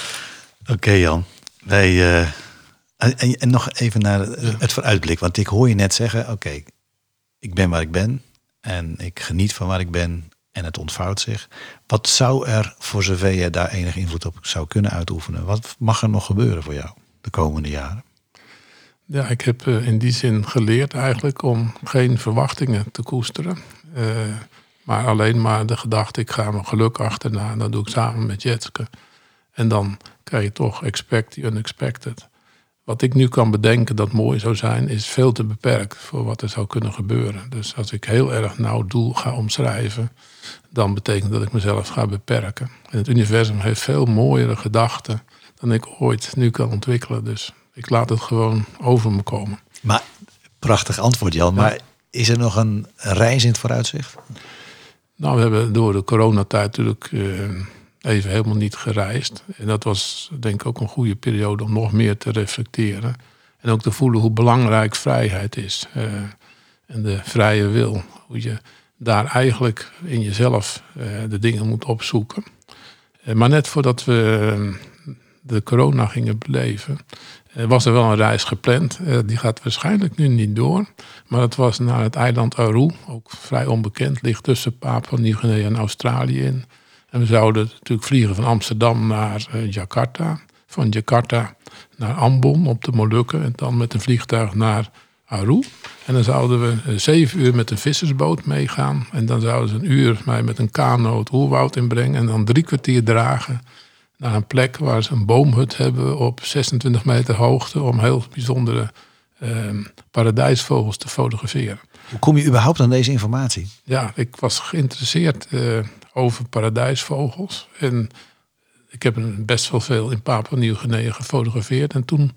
Oké, Jan. Wij, eh, en, en nog even naar het vooruitblik. Want ik hoor je net zeggen, oké, ik ben waar ik ben. En ik geniet van waar ik ben. En het ontvouwt zich. Wat zou er, voor zover je daar enige invloed op zou kunnen uitoefenen, wat mag er nog gebeuren voor jou de komende jaren? Ja, ik heb eh, in die zin geleerd eigenlijk om geen verwachtingen te koesteren. Eh, maar alleen maar de gedachte, ik ga mijn geluk achterna. En dat doe ik samen met Jetske. En dan krijg je toch expect the unexpected. Wat ik nu kan bedenken dat mooi zou zijn, is veel te beperkt voor wat er zou kunnen gebeuren. Dus als ik heel erg nauw doel ga omschrijven, dan betekent dat ik mezelf ga beperken. En het universum heeft veel mooiere gedachten dan ik ooit nu kan ontwikkelen. Dus ik laat het gewoon over me komen. Maar prachtig antwoord, Jan. Maar is er nog een reis in het vooruitzicht? Nou, we hebben door de coronatijd natuurlijk uh, even helemaal niet gereisd. En dat was denk ik ook een goede periode om nog meer te reflecteren. En ook te voelen hoe belangrijk vrijheid is. Uh, en de vrije wil. Hoe je daar eigenlijk in jezelf uh, de dingen moet opzoeken. maar net voordat we de corona gingen beleven, was er wel een reis gepland. die gaat waarschijnlijk nu niet door. Maar het was naar het eiland Aru, ook vrij onbekend, ligt tussen Papua Nieuw-Guinea en Australië in. En we zouden natuurlijk vliegen van Amsterdam naar uh, Jakarta. Van Jakarta naar Ambon op de Molukken. En dan met een vliegtuig naar Aru. En dan zouden we uh, zeven uur met een vissersboot meegaan. En dan zouden ze een uur mij met een kano het oerwoud inbrengen. En dan drie kwartier dragen naar een plek waar ze een boomhut hebben op 26 meter hoogte. Om heel bijzondere uh, paradijsvogels te fotograferen. Hoe kom je überhaupt aan deze informatie? Ja, ik was geïnteresseerd uh, over paradijsvogels. En ik heb best wel veel in Papua Nieuw-Guinea gefotografeerd. En toen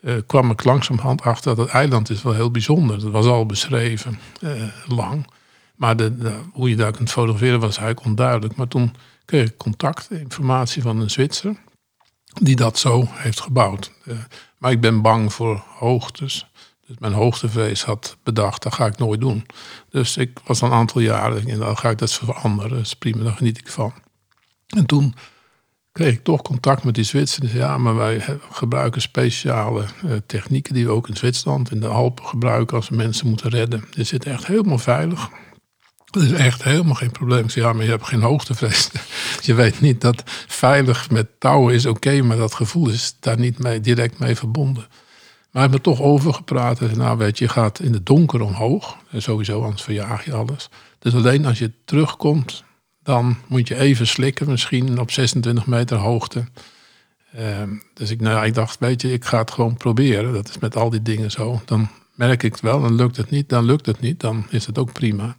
uh, kwam ik langzamerhand achter dat het eiland is wel heel bijzonder. Dat was al beschreven, uh, lang. Maar de, hoe je daar kunt fotograferen was eigenlijk onduidelijk. Maar toen kreeg ik contact, informatie van een Zwitser. Die dat zo heeft gebouwd. Uh, maar ik ben bang voor hoogtes. Dus mijn hoogtevrees had bedacht, dat ga ik nooit doen. Dus ik was een aantal jaren, en dan ga ik dat veranderen. Dat is prima, daar geniet ik van. En toen kreeg ik toch contact met die Zwitsers. ja, maar wij gebruiken speciale uh, technieken die we ook in Zwitserland, in de Alpen gebruiken als we mensen moeten redden. Je zit echt helemaal veilig. Dat is echt helemaal geen probleem. Ik ja, maar je hebt geen hoogtevrees. je weet niet dat veilig met touwen is oké, maar dat gevoel is daar niet mee, direct mee verbonden. Maar hij heeft me toch overgepraat. En nou weet je, je gaat in het donker omhoog. En sowieso, anders verjaag je alles. Dus alleen als je terugkomt, dan moet je even slikken. Misschien op 26 meter hoogte. Uh, dus ik, nou, ik dacht, weet je, ik ga het gewoon proberen. Dat is met al die dingen zo. Dan merk ik het wel, dan lukt het niet. Dan lukt het niet, dan is het ook prima.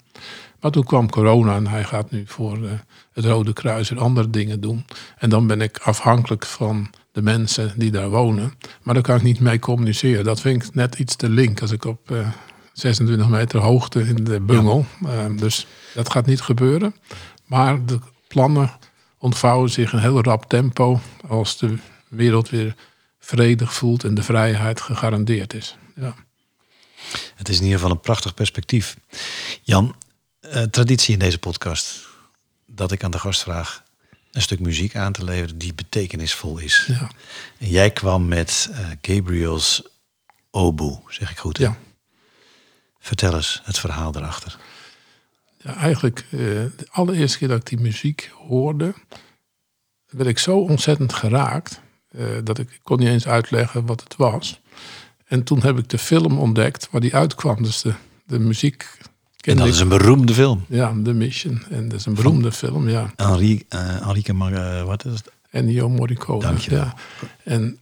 Maar toen kwam corona en hij gaat nu voor uh, het Rode Kruis en andere dingen doen. En dan ben ik afhankelijk van de mensen die daar wonen. Maar daar kan ik niet mee communiceren. Dat vind ik net iets te link als ik op uh, 26 meter hoogte in de bungel. Ja. Uh, dus dat gaat niet gebeuren. Maar de plannen ontvouwen zich in heel rap tempo als de wereld weer vredig voelt en de vrijheid gegarandeerd is. Ja. Het is in ieder geval een prachtig perspectief. Jan, uh, traditie in deze podcast dat ik aan de gast vraag een stuk muziek aan te leveren die betekenisvol is. Ja. En jij kwam met uh, Gabriel's Oboe, zeg ik goed? Hè? Ja. Vertel eens het verhaal erachter. Ja, eigenlijk uh, de allereerste keer dat ik die muziek hoorde, werd ik zo ontzettend geraakt uh, dat ik, ik kon niet eens uitleggen wat het was. En toen heb ik de film ontdekt waar die uitkwam. Dus de, de muziek en dat is een beroemde film. Ja, The Mission. En dat is een beroemde Van film, ja. Henri, uh, uh, wat is het? Ennio Morricone. Dank je wel. Ja. En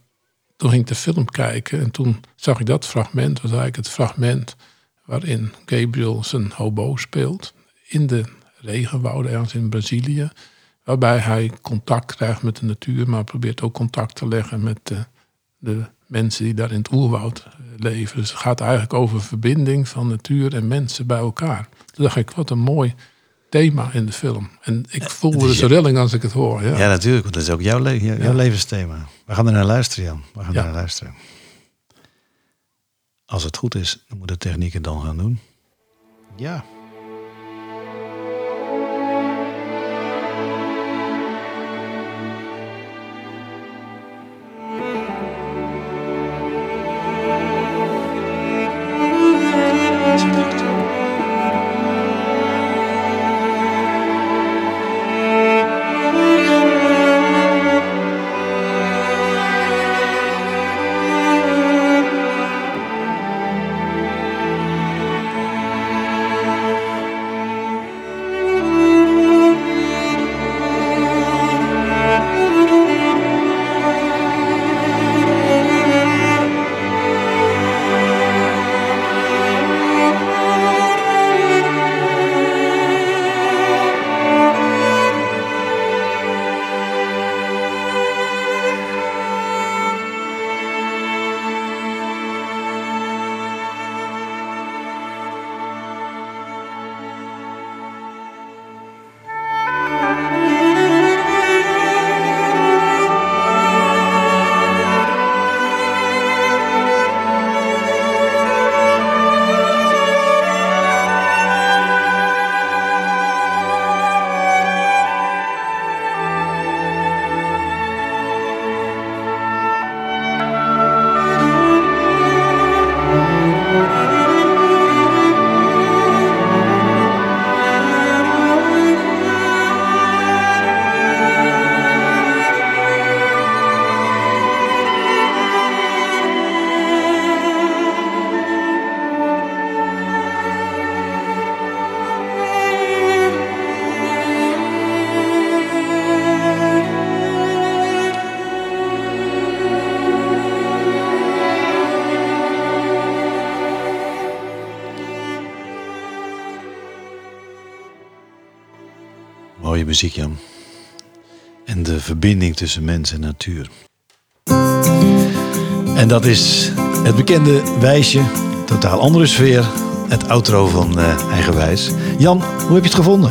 toen ging ik de film kijken en toen zag ik dat fragment. was eigenlijk het fragment waarin Gabriel zijn hobo speelt. In de regenwouden ergens in Brazilië. Waarbij hij contact krijgt met de natuur, maar probeert ook contact te leggen met de, de mensen die daar in het oerwoud leven. Dus het gaat eigenlijk over verbinding van natuur en mensen bij elkaar. Toen dacht ik, wat een mooi thema in de film. En ik voelde dus de rilling als ik het hoor. Ja, ja natuurlijk, want dat is ook jouw, le jouw ja. levensthema. We gaan er naar luisteren, Jan. We gaan er naar luisteren. Als het goed is, dan moet de techniek het dan gaan doen. Ja. Verbinding tussen mens en natuur. En dat is het bekende wijsje, totaal andere sfeer, het outro van uh, Eigenwijs. Jan, hoe heb je het gevonden?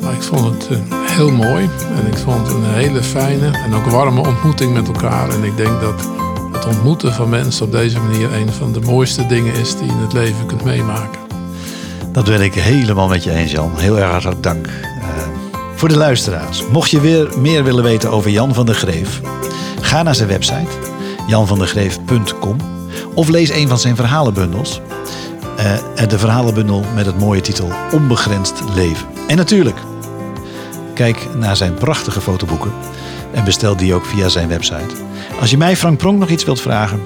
Nou, ik vond het uh, heel mooi en ik vond het een hele fijne en ook warme ontmoeting met elkaar. En ik denk dat het ontmoeten van mensen op deze manier een van de mooiste dingen is die je in het leven kunt meemaken. Dat ben ik helemaal met je eens, Jan. Heel erg hartelijk dank. Voor de luisteraars, mocht je weer meer willen weten over Jan van der Greef, ga naar zijn website janvandergreef.com of lees een van zijn verhalenbundels. Uh, de verhalenbundel met het mooie titel Onbegrensd Leven. En natuurlijk, kijk naar zijn prachtige fotoboeken en bestel die ook via zijn website. Als je mij, Frank Pronk, nog iets wilt vragen,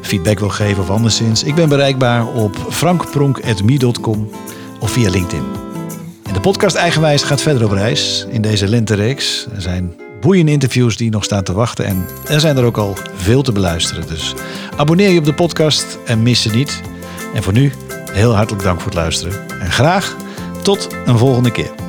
feedback wil geven of anderszins, ik ben bereikbaar op frankpronk.me.com of via LinkedIn. De podcast Eigenwijs gaat verder op reis in deze lentereeks. Er zijn boeiende interviews die nog staan te wachten en er zijn er ook al veel te beluisteren. Dus abonneer je op de podcast en mis ze niet. En voor nu, heel hartelijk dank voor het luisteren. En graag tot een volgende keer.